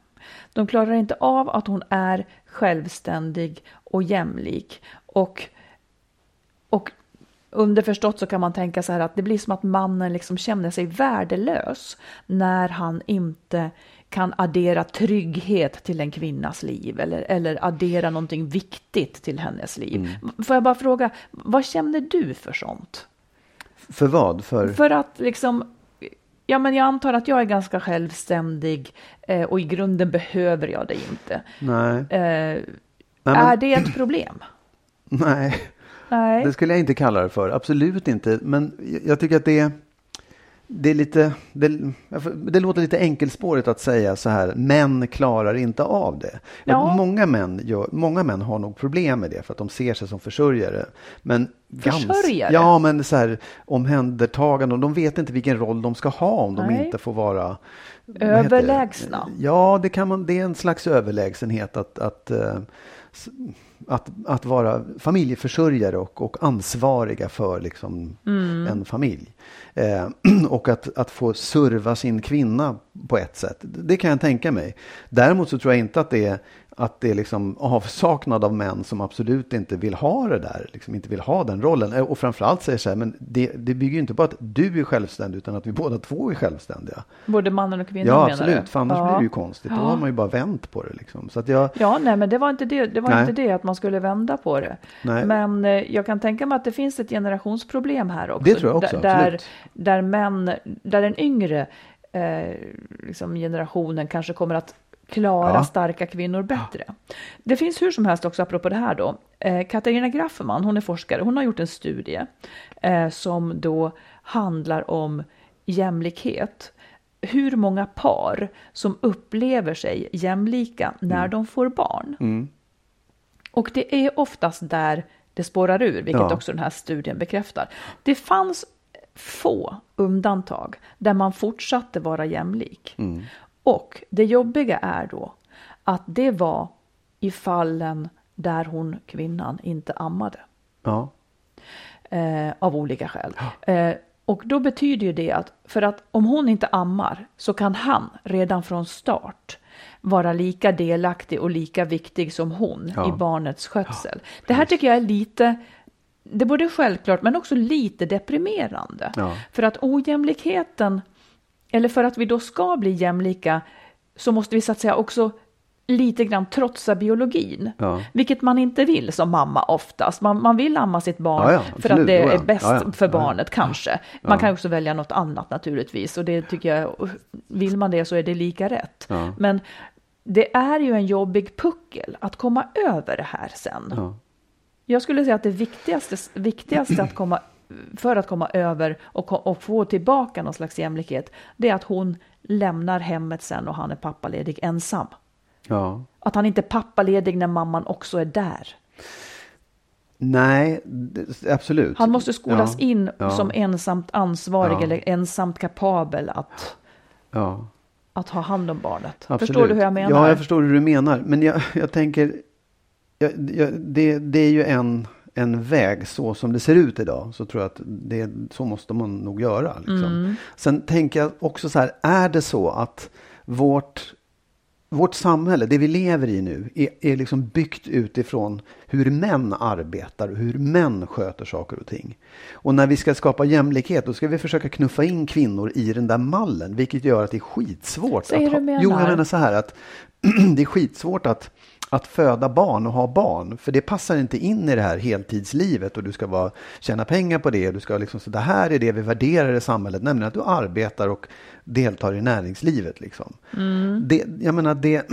De klarar inte av att hon är självständig och jämlik. Och, och underförstått så kan man tänka så här att det blir som att mannen liksom känner sig värdelös när han inte kan addera trygghet till en kvinnas liv eller, eller addera någonting viktigt till hennes liv. Får jag bara fråga, vad känner du för sånt? För vad? För... För att liksom, ja men jag antar att jag är ganska självständig eh, och i grunden behöver jag det inte. Nej. Eh, men- Är det ett problem? <clears throat> Nej. Nej. Det skulle jag inte kalla det för. Absolut inte. Men jag tycker att det är, det är lite, det, det låter lite enkelspårigt att säga så här, män klarar inte av det. Ja. Många, män gör, många män har nog problem med det för att de ser sig som försörjare. Men Försörjare? ja, men så här omhändertagande och de vet inte vilken roll de ska ha om de Nej. inte får vara? Överlägsna. Ja, det kan man, det är en slags överlägsenhet att, att eh, att, att vara familjeförsörjare och, och ansvariga för liksom en familj. Eh, <clears throat> och att, att få serva sin kvinna på ett sätt. Det kan jag tänka mig. Däremot så tror jag inte att det är, att det är liksom avsaknad av män som absolut inte vill ha det där. Liksom inte vill ha den rollen. Eh, Och framförallt säger så här, men det, det bygger ju inte på att du är självständig utan att vi båda två är självständiga. Både mannen och kvinnan Ja, menar absolut. du? För annars ja. blir det ju konstigt. Då har man ju bara vänt på det. Liksom. Så att jag, Ja, nej, men det var inte det. Det var Nej. inte det att man skulle vända på det. Nej. Men eh, jag kan tänka mig att det finns ett generationsproblem här också. Det tror jag också, Där, där, absolut. där män, där den yngre eh, liksom generationen kanske kommer att klara Ja. starka kvinnor bättre. Det finns hur som helst också, apropå det här då. Eh, Katarina Grafferman, hon är forskare, hon har gjort en studie eh, som då handlar om jämlikhet. Hur många par som upplever sig jämlika när Mm. de får barn. Och det är oftast där det spårar ur, vilket Ja. också den här studien bekräftar. Det fanns få undantag där man fortsatte vara jämlik. Och det jobbiga är då att det var i fallen där hon, kvinnan, inte ammade ja. eh, av olika skäl. Eh, och då betyder ju det att för att om hon inte ammar så kan han redan från start vara lika delaktig och lika viktig som hon Ja. i barnets skötsel. Det här tycker jag är lite det är både självklart men också lite deprimerande. Ja. För att ojämlikheten, eller för att vi då ska bli jämlika, så måste vi så att säga också lite grann trotsa biologin. Ja. Vilket man inte vill som mamma oftast. Man, man vill amma sitt barn Ja, ja, för att det är bäst för barnet kanske. Man kan också välja något annat naturligtvis. Och det tycker jag, vill man det så är det lika rätt. Men det är ju en jobbig puckel att komma över det här sen. Ja. Jag skulle säga att det viktigaste, viktigaste att komma, för att komma över och, och få tillbaka någon slags jämlikhet, det är att hon lämnar hemmet sen och han är pappaledig ensam. Ja. Att han inte är pappaledig när mamman också är där. Nej, absolut. Han måste skolas Ja, in ja, som ensamt ansvarig Ja. eller ensamt kapabel att, att ha hand om barnet. absolut. Förstår du hur jag menar? Ja, jag förstår hur du menar. Men jag, jag tänker, jag, jag, det, det är ju en, en väg så som det ser ut idag. Så tror jag att det, så måste man nog göra. Liksom. Mm. Sen tänker jag också så här, är det så att vårt vårt samhälle, det vi lever i nu, är, är liksom byggt utifrån hur män arbetar och hur män sköter saker och ting. Och när vi ska skapa jämlikhet, då ska vi försöka knuffa in kvinnor i den där mallen, vilket gör att det är skitsvårt. Säg att du menar. Jo, jag menar så här att <clears throat> det är skitsvårt att att föda barn och ha barn, för det passar inte in i det här heltidslivet och du ska vara, tjäna pengar på det. Och du ska liksom, så det här är det vi värderar i samhället, nämligen att du arbetar och deltar i näringslivet. Liksom. Det, jag menar, <clears throat> det,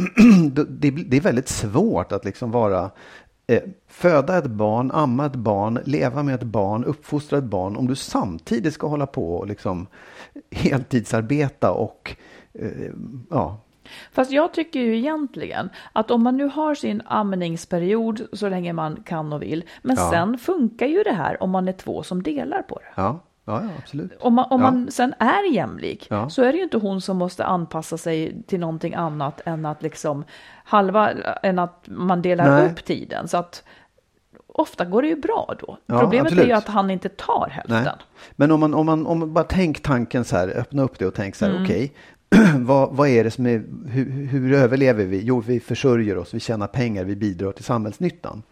det, det är väldigt svårt att liksom vara eh, föda ett barn, amma ett barn, leva med ett barn, uppfostra ett barn om du samtidigt ska hålla på och liksom heltidsarbeta och eh, ja, Fast jag tycker ju egentligen att om man nu har sin amningsperiod så länge man kan och vill, men Ja. sen funkar ju det här om man är två som delar på det. ja, ja, ja absolut. Om man, om Ja. man sen är jämlik Ja. så är det ju inte hon som måste anpassa sig till någonting annat än att liksom halva, än att man delar Nej. upp tiden. Så att ofta går det ju bra då. Ja, Problemet är absolut. ju att han inte tar hälften. Nej. Men om man, om man, om man bara tänk tanken så här, öppna upp det och tänk så här, Mm. okej, <clears throat> vad, vad är det som är, hur, hur överlever vi? Jo, vi försörjer oss, vi tjänar pengar, vi bidrar till samhällsnyttan.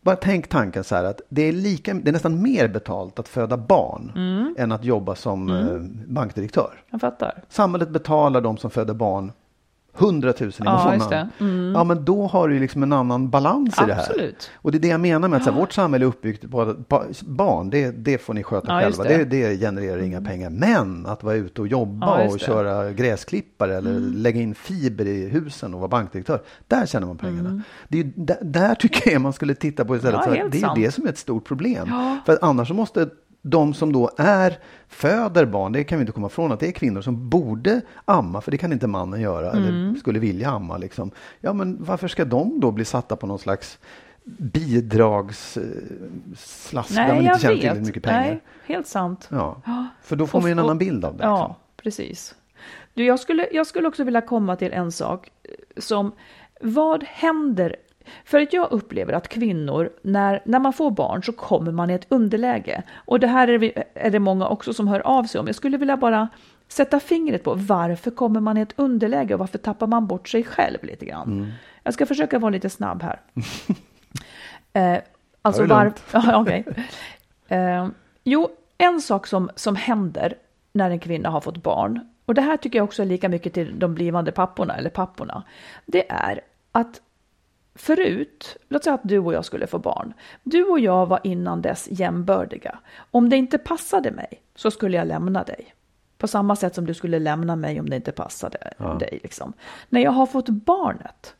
Bara tänk tanken så här att det är, lika, det är nästan mer betalt att föda barn Mm. än att jobba som eh, bankdirektör. Jag fattar. Samhället betalar de som föder barn 100 000 i Ja, månaden. Mm. Ja, men då har du liksom en annan balans i det här. Och det är det jag menar med att här, vårt samhälle är uppbyggt på att ba- barn, det, det får ni sköta Ja, själva. Det. det. Det, genererar inga pengar. Men att vara ute och jobba Ja, och. Mm. köra gräsklippare eller lägga in fiber i husen och vara bankdirektör. Där tjänar man pengarna. Det är, där, där tycker jag man skulle titta på istället. Mm. Ja, här, det är sant. det som är ett stort problem. För annars så måste de som då är, föder barn, det kan vi inte komma ifrån att det är kvinnor som borde amma, för det kan inte mannen göra, Mm. eller skulle vilja amma. Liksom. Ja, men varför ska de då bli satta på någon slags bidragsslask där man inte tjänar tillräckligt mycket pengar? Nej, helt sant. Ja. Ja. För då får man ju en annan bild av det. Ja, liksom. precis. Du, jag, skulle, jag skulle också vilja komma till en sak eh, som, vad händer? För att jag upplever att kvinnor, när, när man får barn så kommer man i ett underläge. Och det här är, vi, är det många också som hör av sig om. Jag skulle vilja bara sätta fingret på varför kommer man i ett underläge och varför tappar man bort sig själv lite grann. Mm. Jag ska försöka vara lite snabb här. <laughs> eh, alltså Ta det var, lugnt. <laughs> ja, okej. Eh, jo, en sak som, som händer när en kvinna har fått barn, och det här tycker jag också är lika mycket till de blivande papporna eller papporna, det är att förut, låt säga att du och jag skulle få barn. Du och jag var innan dess jämbördiga. Om det inte passade mig så skulle jag lämna dig. På samma sätt som du skulle lämna mig om det inte passade dig. Liksom. När jag har fått barnet,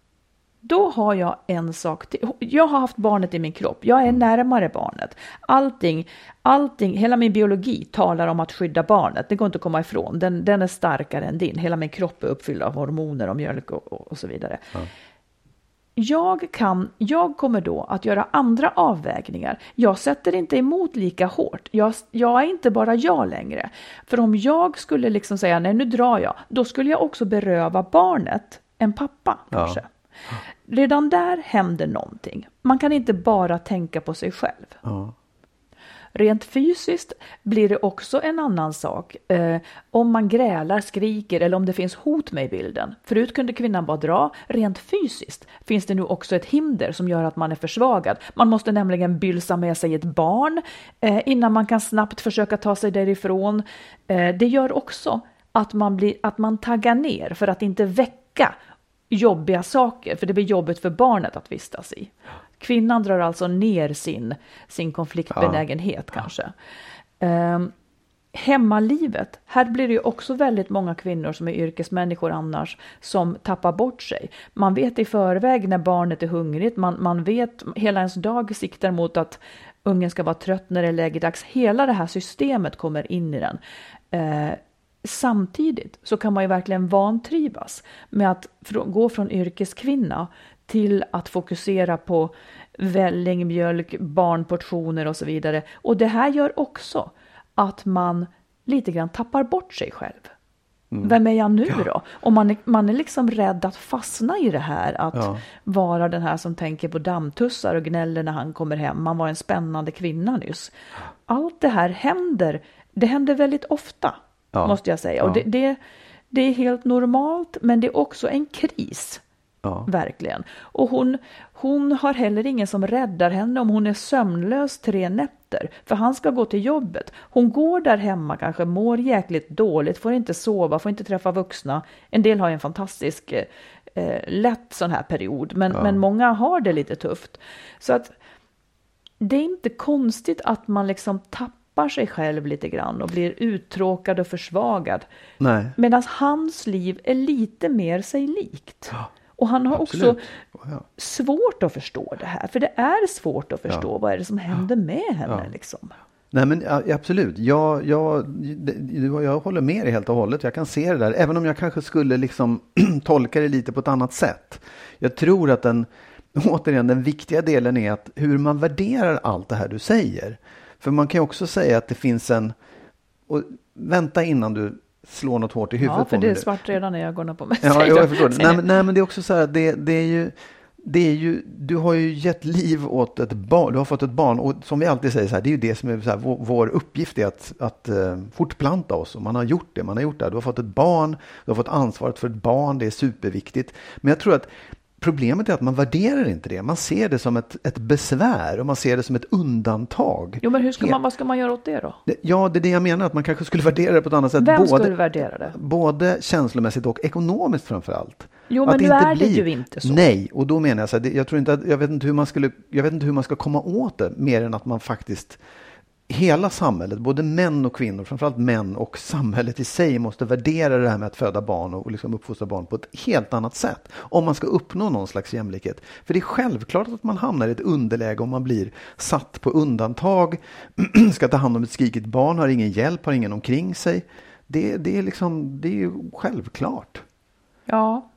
då har jag en sak till. Jag har haft barnet i min kropp. Jag är närmare barnet. Allting, allting, hela min biologi talar om att skydda barnet. Det går inte att komma ifrån. Den, den är starkare än din. Hela min kropp är uppfylld av hormoner och mjölk och, och, och så vidare. Jag, kan, jag kommer då att göra andra avvägningar. Jag sätter inte emot lika hårt. Jag, jag är inte bara jag längre. För om jag skulle liksom säga nej nu drar jag, då skulle jag också beröva barnet en pappa kanske. Redan där händer någonting. Man kan inte bara tänka på sig själv. Ja. Rent fysiskt blir det också en annan sak. Eh, om man grälar, skriker eller om det finns hot med i bilden. Förut kunde kvinnan bara dra. Rent fysiskt finns det nu också ett hinder som gör att man är försvagad. Man måste nämligen bylsa med sig ett barn eh, innan man kan snabbt försöka ta sig därifrån. Eh, det gör också att man, blir, att man taggar ner för att inte väcka jobbiga saker, för det blir jobbigt för barnet att vistas i. Kvinnan drar alltså ner sin, sin konfliktbenägenhet ja. kanske. Um, hemmalivet, här blir det ju också väldigt många kvinnor som är yrkesmänniskor annars som tappar bort sig. Man vet i förväg när barnet är hungrigt, man, man vet hela ens dag siktar mot att ungen ska vara trött när det är lägedags. Hela det här systemet kommer in i den. Eh, samtidigt så kan man ju verkligen vantrivas med att gå från yrkeskvinna till att fokusera på välling, mjölk, barnportioner och så vidare. Och det här gör också att man lite grann tappar bort sig själv. Mm. Vem är jag nu ja. då? Och man är, man är liksom rädd att fastna i det här, att ja. vara den här som tänker på dammtussar och gnäller när han kommer hem. Man var en spännande kvinna nyss. Allt det här händer, det händer väldigt ofta, ja. måste jag säga. Och det, det, det är helt normalt, men det är också en kris. Ja. Verkligen. Och hon, hon har heller ingen som räddar henne om hon är sömnlös tre nätter. För han ska gå till jobbet. Hon går där hemma kanske, mår jäkligt dåligt, får inte sova, får inte träffa vuxna. En del har en fantastisk eh, lätt sån här period, men, ja. men många har det lite tufft. Så att det är inte konstigt att man liksom tappar sig själv lite grann och blir uttråkad och försvagad. Medan hans liv är lite mer sig likt. Ja. Och han har Absolut. också ja. svårt att förstå det här, för det är svårt att förstå ja. vad är det som händer med henne. Liksom. Nej men absolut, jag, jag, jag håller med dig helt och hållet. Jag kan se det där, även om jag kanske skulle liksom <clears throat> tolka det lite på ett annat sätt. Jag tror att den, <laughs> återigen, den viktiga delen är att hur man värderar allt det här du säger. För man kan ju också säga att det finns en, och vänta innan du slår något hårt i huvudet Ja, för det är svart redan i ögonen på mig. Ja, jag förstår det. Nej, nej, men det är också så här, det, det är ju det är ju, du har ju gett liv åt ett barn, du har fått ett barn och som vi alltid säger så här, det är ju det som är så här, vår, vår uppgift är att, att uh, fortplanta oss och man har gjort det, man har gjort det. Du har fått ett barn, du har fått ansvaret för ett barn, det är superviktigt. Men jag tror att Problemet är att man värderar inte det. Man ser det som ett, ett besvär och man ser det som ett undantag. Jo, men hur ska man, vad ska man göra åt det då? Ja, det är det jag menar, att man kanske skulle <laughs> värdera det på ett annat sätt. Vem både, skulle värdera det? Både känslomässigt och ekonomiskt framför allt. Jo, men nu är blir, det ju inte så. Nej, och då menar jag så här, jag tror inte att, jag vet inte hur man skulle, jag vet inte hur man ska komma åt det, mer än att man faktiskt hela samhället, både män och kvinnor, framförallt män och samhället i sig måste värdera det här med att föda barn och liksom uppfostra barn på ett helt annat sätt. Om man ska uppnå någon slags jämlikhet. För det är självklart att man hamnar i ett underläge om man blir satt på undantag, <clears throat> ska ta hand om ett skrikigt barn, har ingen hjälp, har ingen omkring sig. Det, det, är, liksom, det är ju självklart. Ja,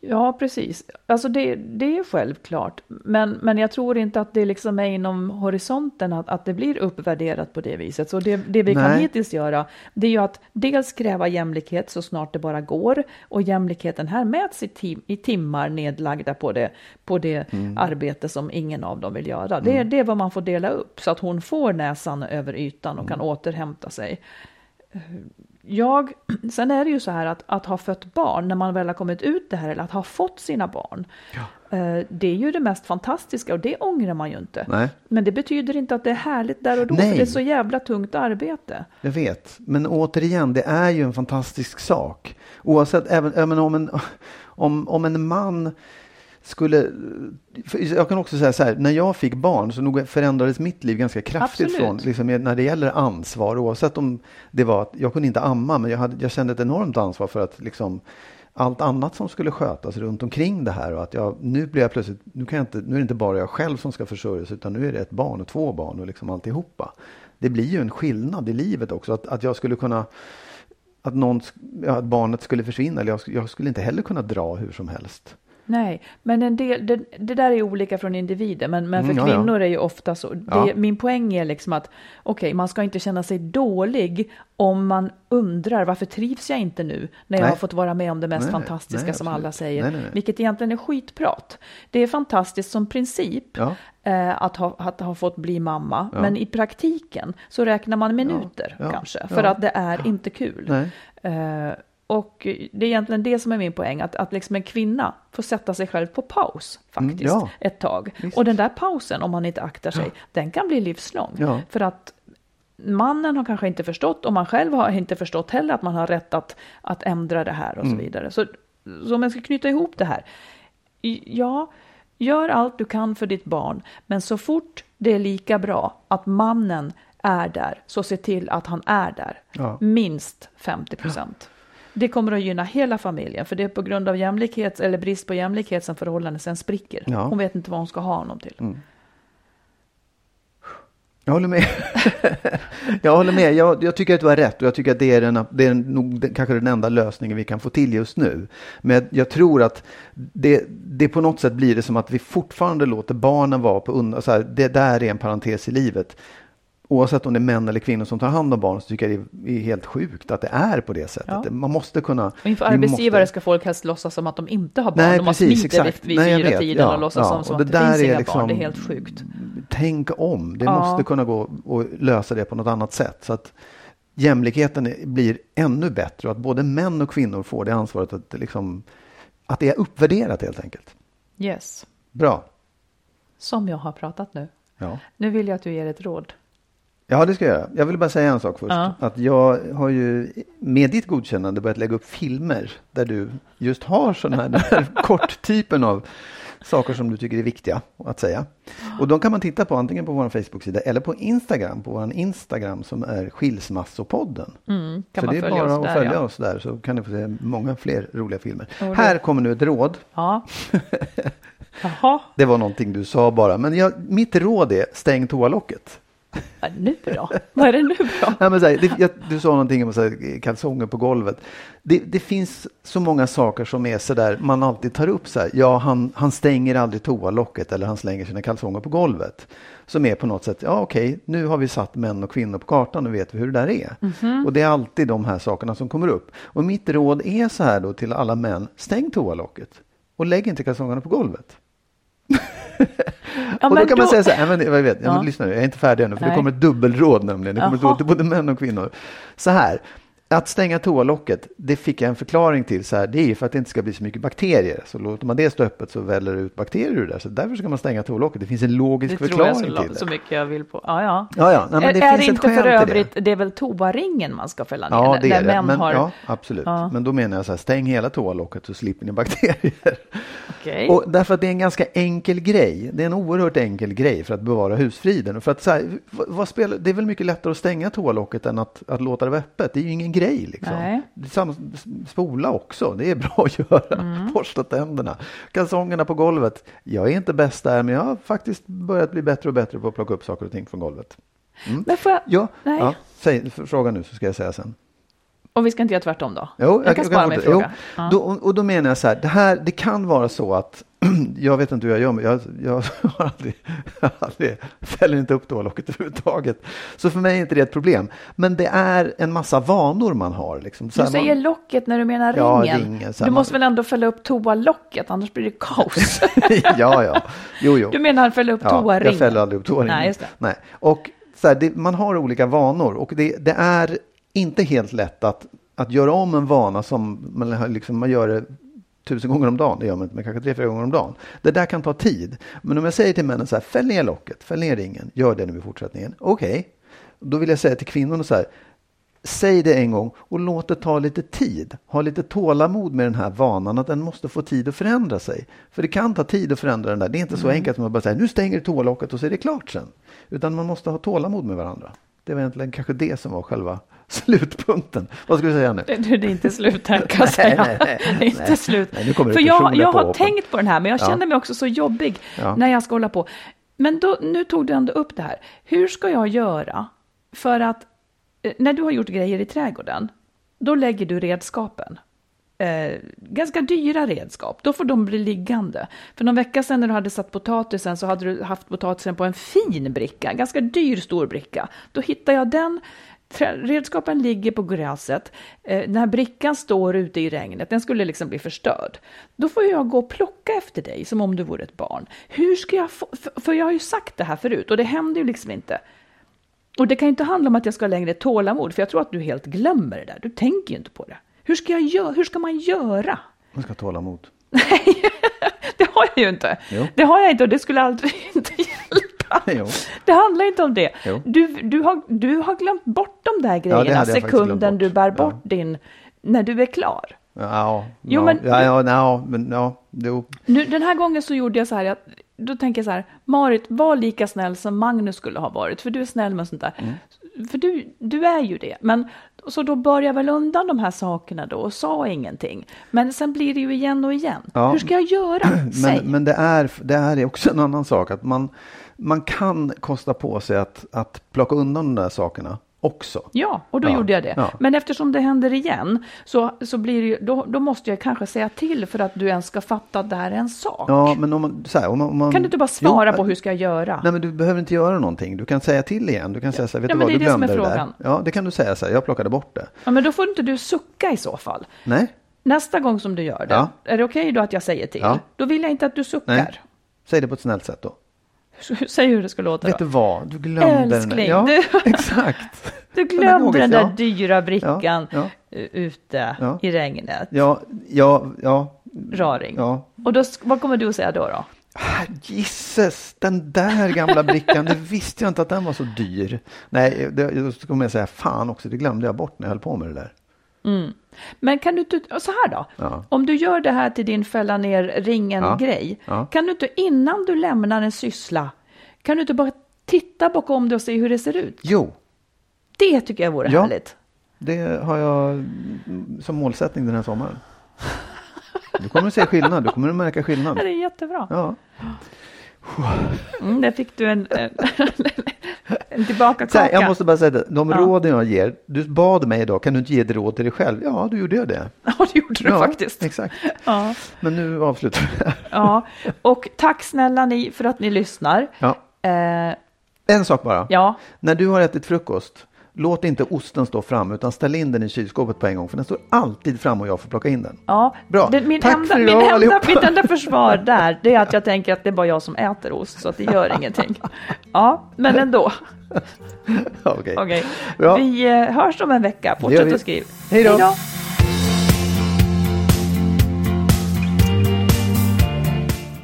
Ja, precis. Alltså det, det är självklart. Men, men jag tror inte att det liksom är inom horisonten att, att det blir uppvärderat på det viset. Så det, det vi Nej. kan hittills göra, det är ju att dels kräva jämlikhet så snart det bara går. Och jämlikheten här mäts i, tim, i timmar nedlagda på det, på det mm. arbete som ingen av dem vill göra. Det, mm. det är vad man får dela upp så att hon får näsan över ytan och mm. kan återhämta sig jag, sen är det ju så här att, att ha fött barn när man väl har kommit ut det här eller att ha fått sina barn. Ja. Eh, det är ju det mest fantastiska och det ångrar man ju inte. Nej. Men det betyder inte att det är härligt där och då, Nej. för det är så jävla tungt arbete. Jag vet, men återigen, det är ju en fantastisk sak. Oavsett, även, även om, en, <laughs> om, om en man skulle... Jag kan också säga så här, när jag fick barn så nog förändrades mitt liv ganska kraftigt från, liksom, när det gäller ansvar, oavsett om det var att jag kunde inte amma, men jag, hade, jag kände ett enormt ansvar för att liksom, allt annat som skulle skötas runt omkring det här och att jag, nu blir jag plötsligt, nu, kan jag inte, nu är det inte bara jag själv som ska försörjas utan nu är det ett barn och två barn och liksom alltihopa. Det blir ju en skillnad i livet också, att, att jag skulle kunna att, någon, att barnet skulle försvinna, eller jag, jag skulle inte heller kunna dra hur som helst. Nej, men en del, det, det där är olika från individer, men, men för Mm, ja, ja. kvinnor är ju ofta så. Det, Ja. Min poäng är liksom att okej, man ska inte känna sig dålig om man undrar varför trivs jag inte nu när jag Nej. har fått vara med om det mest Nej, fantastiska nej, som absolut. alla säger, Nej, nej, nej. vilket egentligen är skitprat. Det är fantastiskt som princip Ja. eh, att, ha, att ha fått bli mamma, Ja. men i praktiken så räknar man minuter ja, kanske, ja. för att det är inte kul. Eh, och det är egentligen det som är min poäng, att, att liksom en kvinna får sätta sig själv på paus faktiskt Mm, ja. ett tag. Visst. Och den där pausen, om man inte aktar sig, den kan bli livslång. Ja. För att mannen har kanske inte förstått och man själv har inte förstått heller att man har rätt att, att ändra det här och Mm. så vidare. Så, så om jag ska knyta ihop det här. Ja, gör allt du kan för ditt barn, men så fort det är lika bra att mannen är där, så se till att han är där. Ja. Minst 50 procent. Det kommer att gynna hela familjen, för det är på grund av jämlikhet eller brist på jämlikhet som förhållandet sen spricker. Ja. Hon vet inte vad hon ska ha honom till. Jag håller med. <laughs> jag håller med. Jag, jag tycker att du har rätt och jag tycker att det är, den, det är nog den, kanske den enda lösningen vi kan få till just nu. Men jag tror att det, det på något sätt blir det som att vi fortfarande låter barnen vara på undan. Det där är en parentes i livet. Oavsett om det är män eller kvinnor som tar hand om barn så tycker jag det är helt sjukt att det är på det sättet. Ja. Man måste kunna... Och inför arbetsgivare måste- ska folk helst låtsas som att de inte har barn. Nej, de precis, smider vid, exakt. vid Nej, jag fyra vet. tiden Ja, och låtsas ja. som, som Och att det det finns inga barn. liksom- Det är helt sjukt. Tänk om. Det måste kunna gå att lösa det på något annat sätt. Så att jämlikheten blir ännu bättre och att både män och kvinnor får det ansvaret att, det liksom, att det är uppvärderat helt enkelt. Yes. Bra. Som jag har pratat nu. Ja. Nu vill jag att du ger ett råd. Ja, det ska jag göra. Jag vill bara säga en sak först. Ja. Att jag har ju med ditt godkännande börjat lägga upp filmer där du just har sån här, den här <laughs> korttypen av saker som du tycker är viktiga att säga. Och de kan man titta på antingen på vår Facebook-sida eller på Instagram, på vår Instagram som är Skilsmassopodden. Mm, kan så man det är bara att där, följa ja. oss där så kan ni få se många fler roliga filmer. Det- Här kommer nu ett råd. Ja. <laughs> Det var någonting du sa bara, men jag, mitt råd är stäng toalocket. Ja, nu då? Vad är det nu då? <laughs> Nej, men så här, det, jag, du sa någonting om så här, kalsonger på golvet. Det, det finns så många saker som är så där man alltid tar upp så här. Ja, han, han stänger aldrig toalocket eller han slänger sina kalsonger på golvet. Som är på något sätt, ja okej, nu har vi satt män och kvinnor på kartan och vet vi hur det där är. Och det är alltid de här sakerna som kommer upp. Och mitt råd är så här då till alla män, stäng toalocket och lägg inte kalsongerna på golvet. <laughs> Ja, och då kan man då- säga så här, "Nej, men, jag vet, ja. Ja. lyssna nu, jag är inte färdig ännu, för det Nej. kommer ett dubbelråd nämligen. Det kommer ett råd till både män och kvinnor. Så här, att stänga toalocket, det fick jag en förklaring till. Så här, det är för att det inte ska bli så mycket bakterier. Så låter man det stå öppet så väller det ut bakterier ur där. Så därför ska man stänga toalocket. Det finns en logisk Det tror förklaring jag så, till det. så mycket jag vill på. Ja, ja. Ja, ja, nej, men det är, är finns det ett inte för till det. övrigt, det. är väl toaringen man ska fälla ner Ja, det är det. Men, har... ja, absolut. Ja. Men då menar jag så här, stäng hela toalocket så slipper ni bakterier. Okej. Och därför att det är en ganska enkel grej. Det är en oerhört enkel grej för att bevara husfriden. Och För att så här, vad, vad spelar, det är väl mycket lättare att stänga toalocket än att, att låta det vara öppet. Det är ju ingen grej. Liksom. Nej. Samma, spola också, det är bra att göra. Mm. <laughs> Borsta tänderna. Kalsongerna på golvet. Jag är inte bäst där men jag har faktiskt börjat bli bättre och bättre på att plocka upp saker och ting från golvet. Men får jag... Ja, Nej. ja säg, fråga nu så ska jag säga sen. Och vi ska inte göra tvärtom då? Jo, jag, kan spara fortsätta. fråga. Jo, Ja. då, och då menar jag så här, det, här, det kan vara så att, <clears throat> jag vet inte hur jag gör, men jag, jag <laughs> har aldrig, jag aldrig, fäller inte upp toalocket överhuvudtaget. Så för mig är inte det ett problem. Men det är en massa vanor man har. Liksom. Så Du säger man, locket när du menar Ja, ringen. ringen, du här, måste man- väl ändå fälla upp toalocket, annars blir det kaos. <laughs> <laughs> ja, ja, jo, jo. Du menar fälla upp Ja, toaringen? jag fäller aldrig upp toaringen. Nej, just det. Nej. Och så här, det, man har olika vanor och det, det är inte helt lätt att, att göra om en vana som man, liksom, man gör det tusen gånger om dagen. Det gör man inte, men kanske tre, fyra gånger om dagen. Det där kan ta tid. Men om jag säger till männen så här, fäll ner locket, fäll ner ringen, gör det nu i fortsättningen. Okej, då vill jag säga till kvinnorna så här, Säg det en gång och låt det ta lite tid. Ha lite tålamod med den här vanan att den måste få tid att förändra sig. För det kan ta tid att förändra den där. Det är inte så enkelt som att bara säga nu stänger du toalocket och så är det klart sen. Utan man måste ha tålamod med varandra. Det var egentligen kanske det som var själva <laughs> slutpunkten. Vad ska vi säga nu? Det, det är inte slut här kan <laughs> jag säga. nej, nej, <laughs> det är inte nej. slut. Nej, nu kommer det För jag, jag har påhoppen. tänkt på den här, men jag Ja. känner mig också så jobbig Ja. när jag ska hålla på. Men då, nu tog du ändå upp det här. Hur ska jag göra för att, eh, när du har gjort grejer i trädgården, då lägger du redskapen. eh, ganska dyra redskap, då får de bli liggande. För någon vecka sedan när du hade satt potatisen så hade du haft potatisen på en fin bricka, ganska dyr stor bricka. Då hittade jag den, redskapen ligger på gräset, eh, den här brickan står ute i regnet, den skulle liksom bli förstörd. Då får jag gå och plocka efter dig som om du vore ett barn. Hur ska jag få, för, jag har ju sagt det här förut och det händer ju liksom inte. Och det kan ju inte handla om att jag ska ha längre tålamod, för jag tror att du helt glömmer det där. Du tänker ju inte på det. Hur ska, jag göra? Hur ska man göra? Man ska tåla emot. Nej, <laughs> det har jag ju inte. Jo. Det har jag inte och det skulle aldrig <laughs> inte <laughs> Jo. Det handlar inte om det. Jo. Du, du, har, du har glömt bort de där grejerna glömt sekunden du bär Ja. bort din, när du är klar. Ja, Jo, ja, men- ja, ja, ja, men ja, jo. Nu, den här gången så gjorde jag så här, jag, då tänker jag så här, Marit, var lika snäll som Magnus skulle ha varit, för du är snäll med sånt där. Mm. För du, du är ju det. Men, så då bar jag väl undan de här sakerna då och sa ingenting. Men sen blir det ju igen och igen. Ja. Hur ska jag göra? <clears throat> Men, men det, är, det är också en annan sak. Att man, man kan kosta på sig att, att plocka undan de där sakerna också. Ja, och då Ja, gjorde jag det. ja. Men eftersom det händer igen så, så blir det ju, då, då måste jag kanske säga till för att du ens ska fatta att det här är en sak. Ja, men om man, här, om man, om man Kan du inte bara svara Jo, på hur ska jag göra? Nej, men du behöver inte göra någonting. Du kan säga till igen. Du kan säga så här, vet Ja, du vad, det är du det som är glömde det där. frågan. Ja, det kan du säga så här, jag plockade bort det. Ja, men då får inte du sucka i så fall. Nej, Nästa gång som du gör det, är det okej då att jag säger till? Ja. Då vill jag inte att du suckar. nej. Säg det på ett snällt sätt då. Säg hur det ska låta Vet du då. vad, du glömde den. Älskling, Ja, du- <laughs> exakt. Du glömde den där ja. dyra brickan Ja, eh, ute Ja. i regnet. Ja, ja, ja. Raring. Ja. Och då, vad kommer du att säga då? då? Gisses, den där gamla brickan, det visste jag inte att den var så dyr. Nej, det, då kommer jag säga, fan också, det glömde jag bort när jag höll på med det där. Men kan du inte, så här då, Ja. om du gör det här till din fälla ner ringen-grej, Ja. kan du inte innan du lämnar en syssla, kan du inte bara titta bakom dig och se hur det ser ut? Jo, Det tycker jag vore Ja. härligt. det har jag mm, som målsättning den här sommaren. Du kommer att se skillnad, du kommer att märka skillnad. Det är jättebra. Ja, Mm, där fick du en, en, <laughs> tillbakakaka. här, jag måste bara säga det, de Ja. råden jag ger, du bad mig idag, kan du inte ge ett råd till dig själv? Ja, då gjorde jag det. <laughs> Ja, det gjorde du ja, faktiskt. Exakt. Ja, Men nu avslutar vi det här. ja. Och tack snälla ni för att ni lyssnar. Ja. Eh, En sak bara. ja, När du har ätit frukost, låt inte osten stå fram utan ställ in den i kylskåpet på en gång för den står alltid fram och jag får plocka in den. ja. Bra. Det, min Tack enda, för min enda, mitt enda försvar <laughs> där, det är att jag tänker att det är bara jag som äter ost, så att det gör ingenting. Ja, men ändå. <laughs> Okej. Okej. Bra. Vi eh, hörs om en vecka. Fortsätt att skriva. Hej då.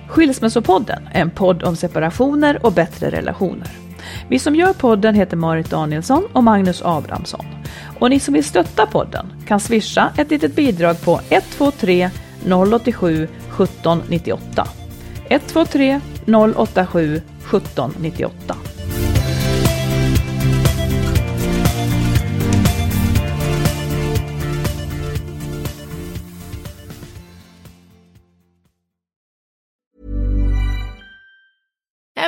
Skilsmässopodden är en podd om separationer och bättre relationer. Vi som gör podden heter Marit Danielsson och Magnus Abrahamsson. Och ni som vill stötta podden kan swisha ett litet bidrag på 123 087 1798. 123 087 1798.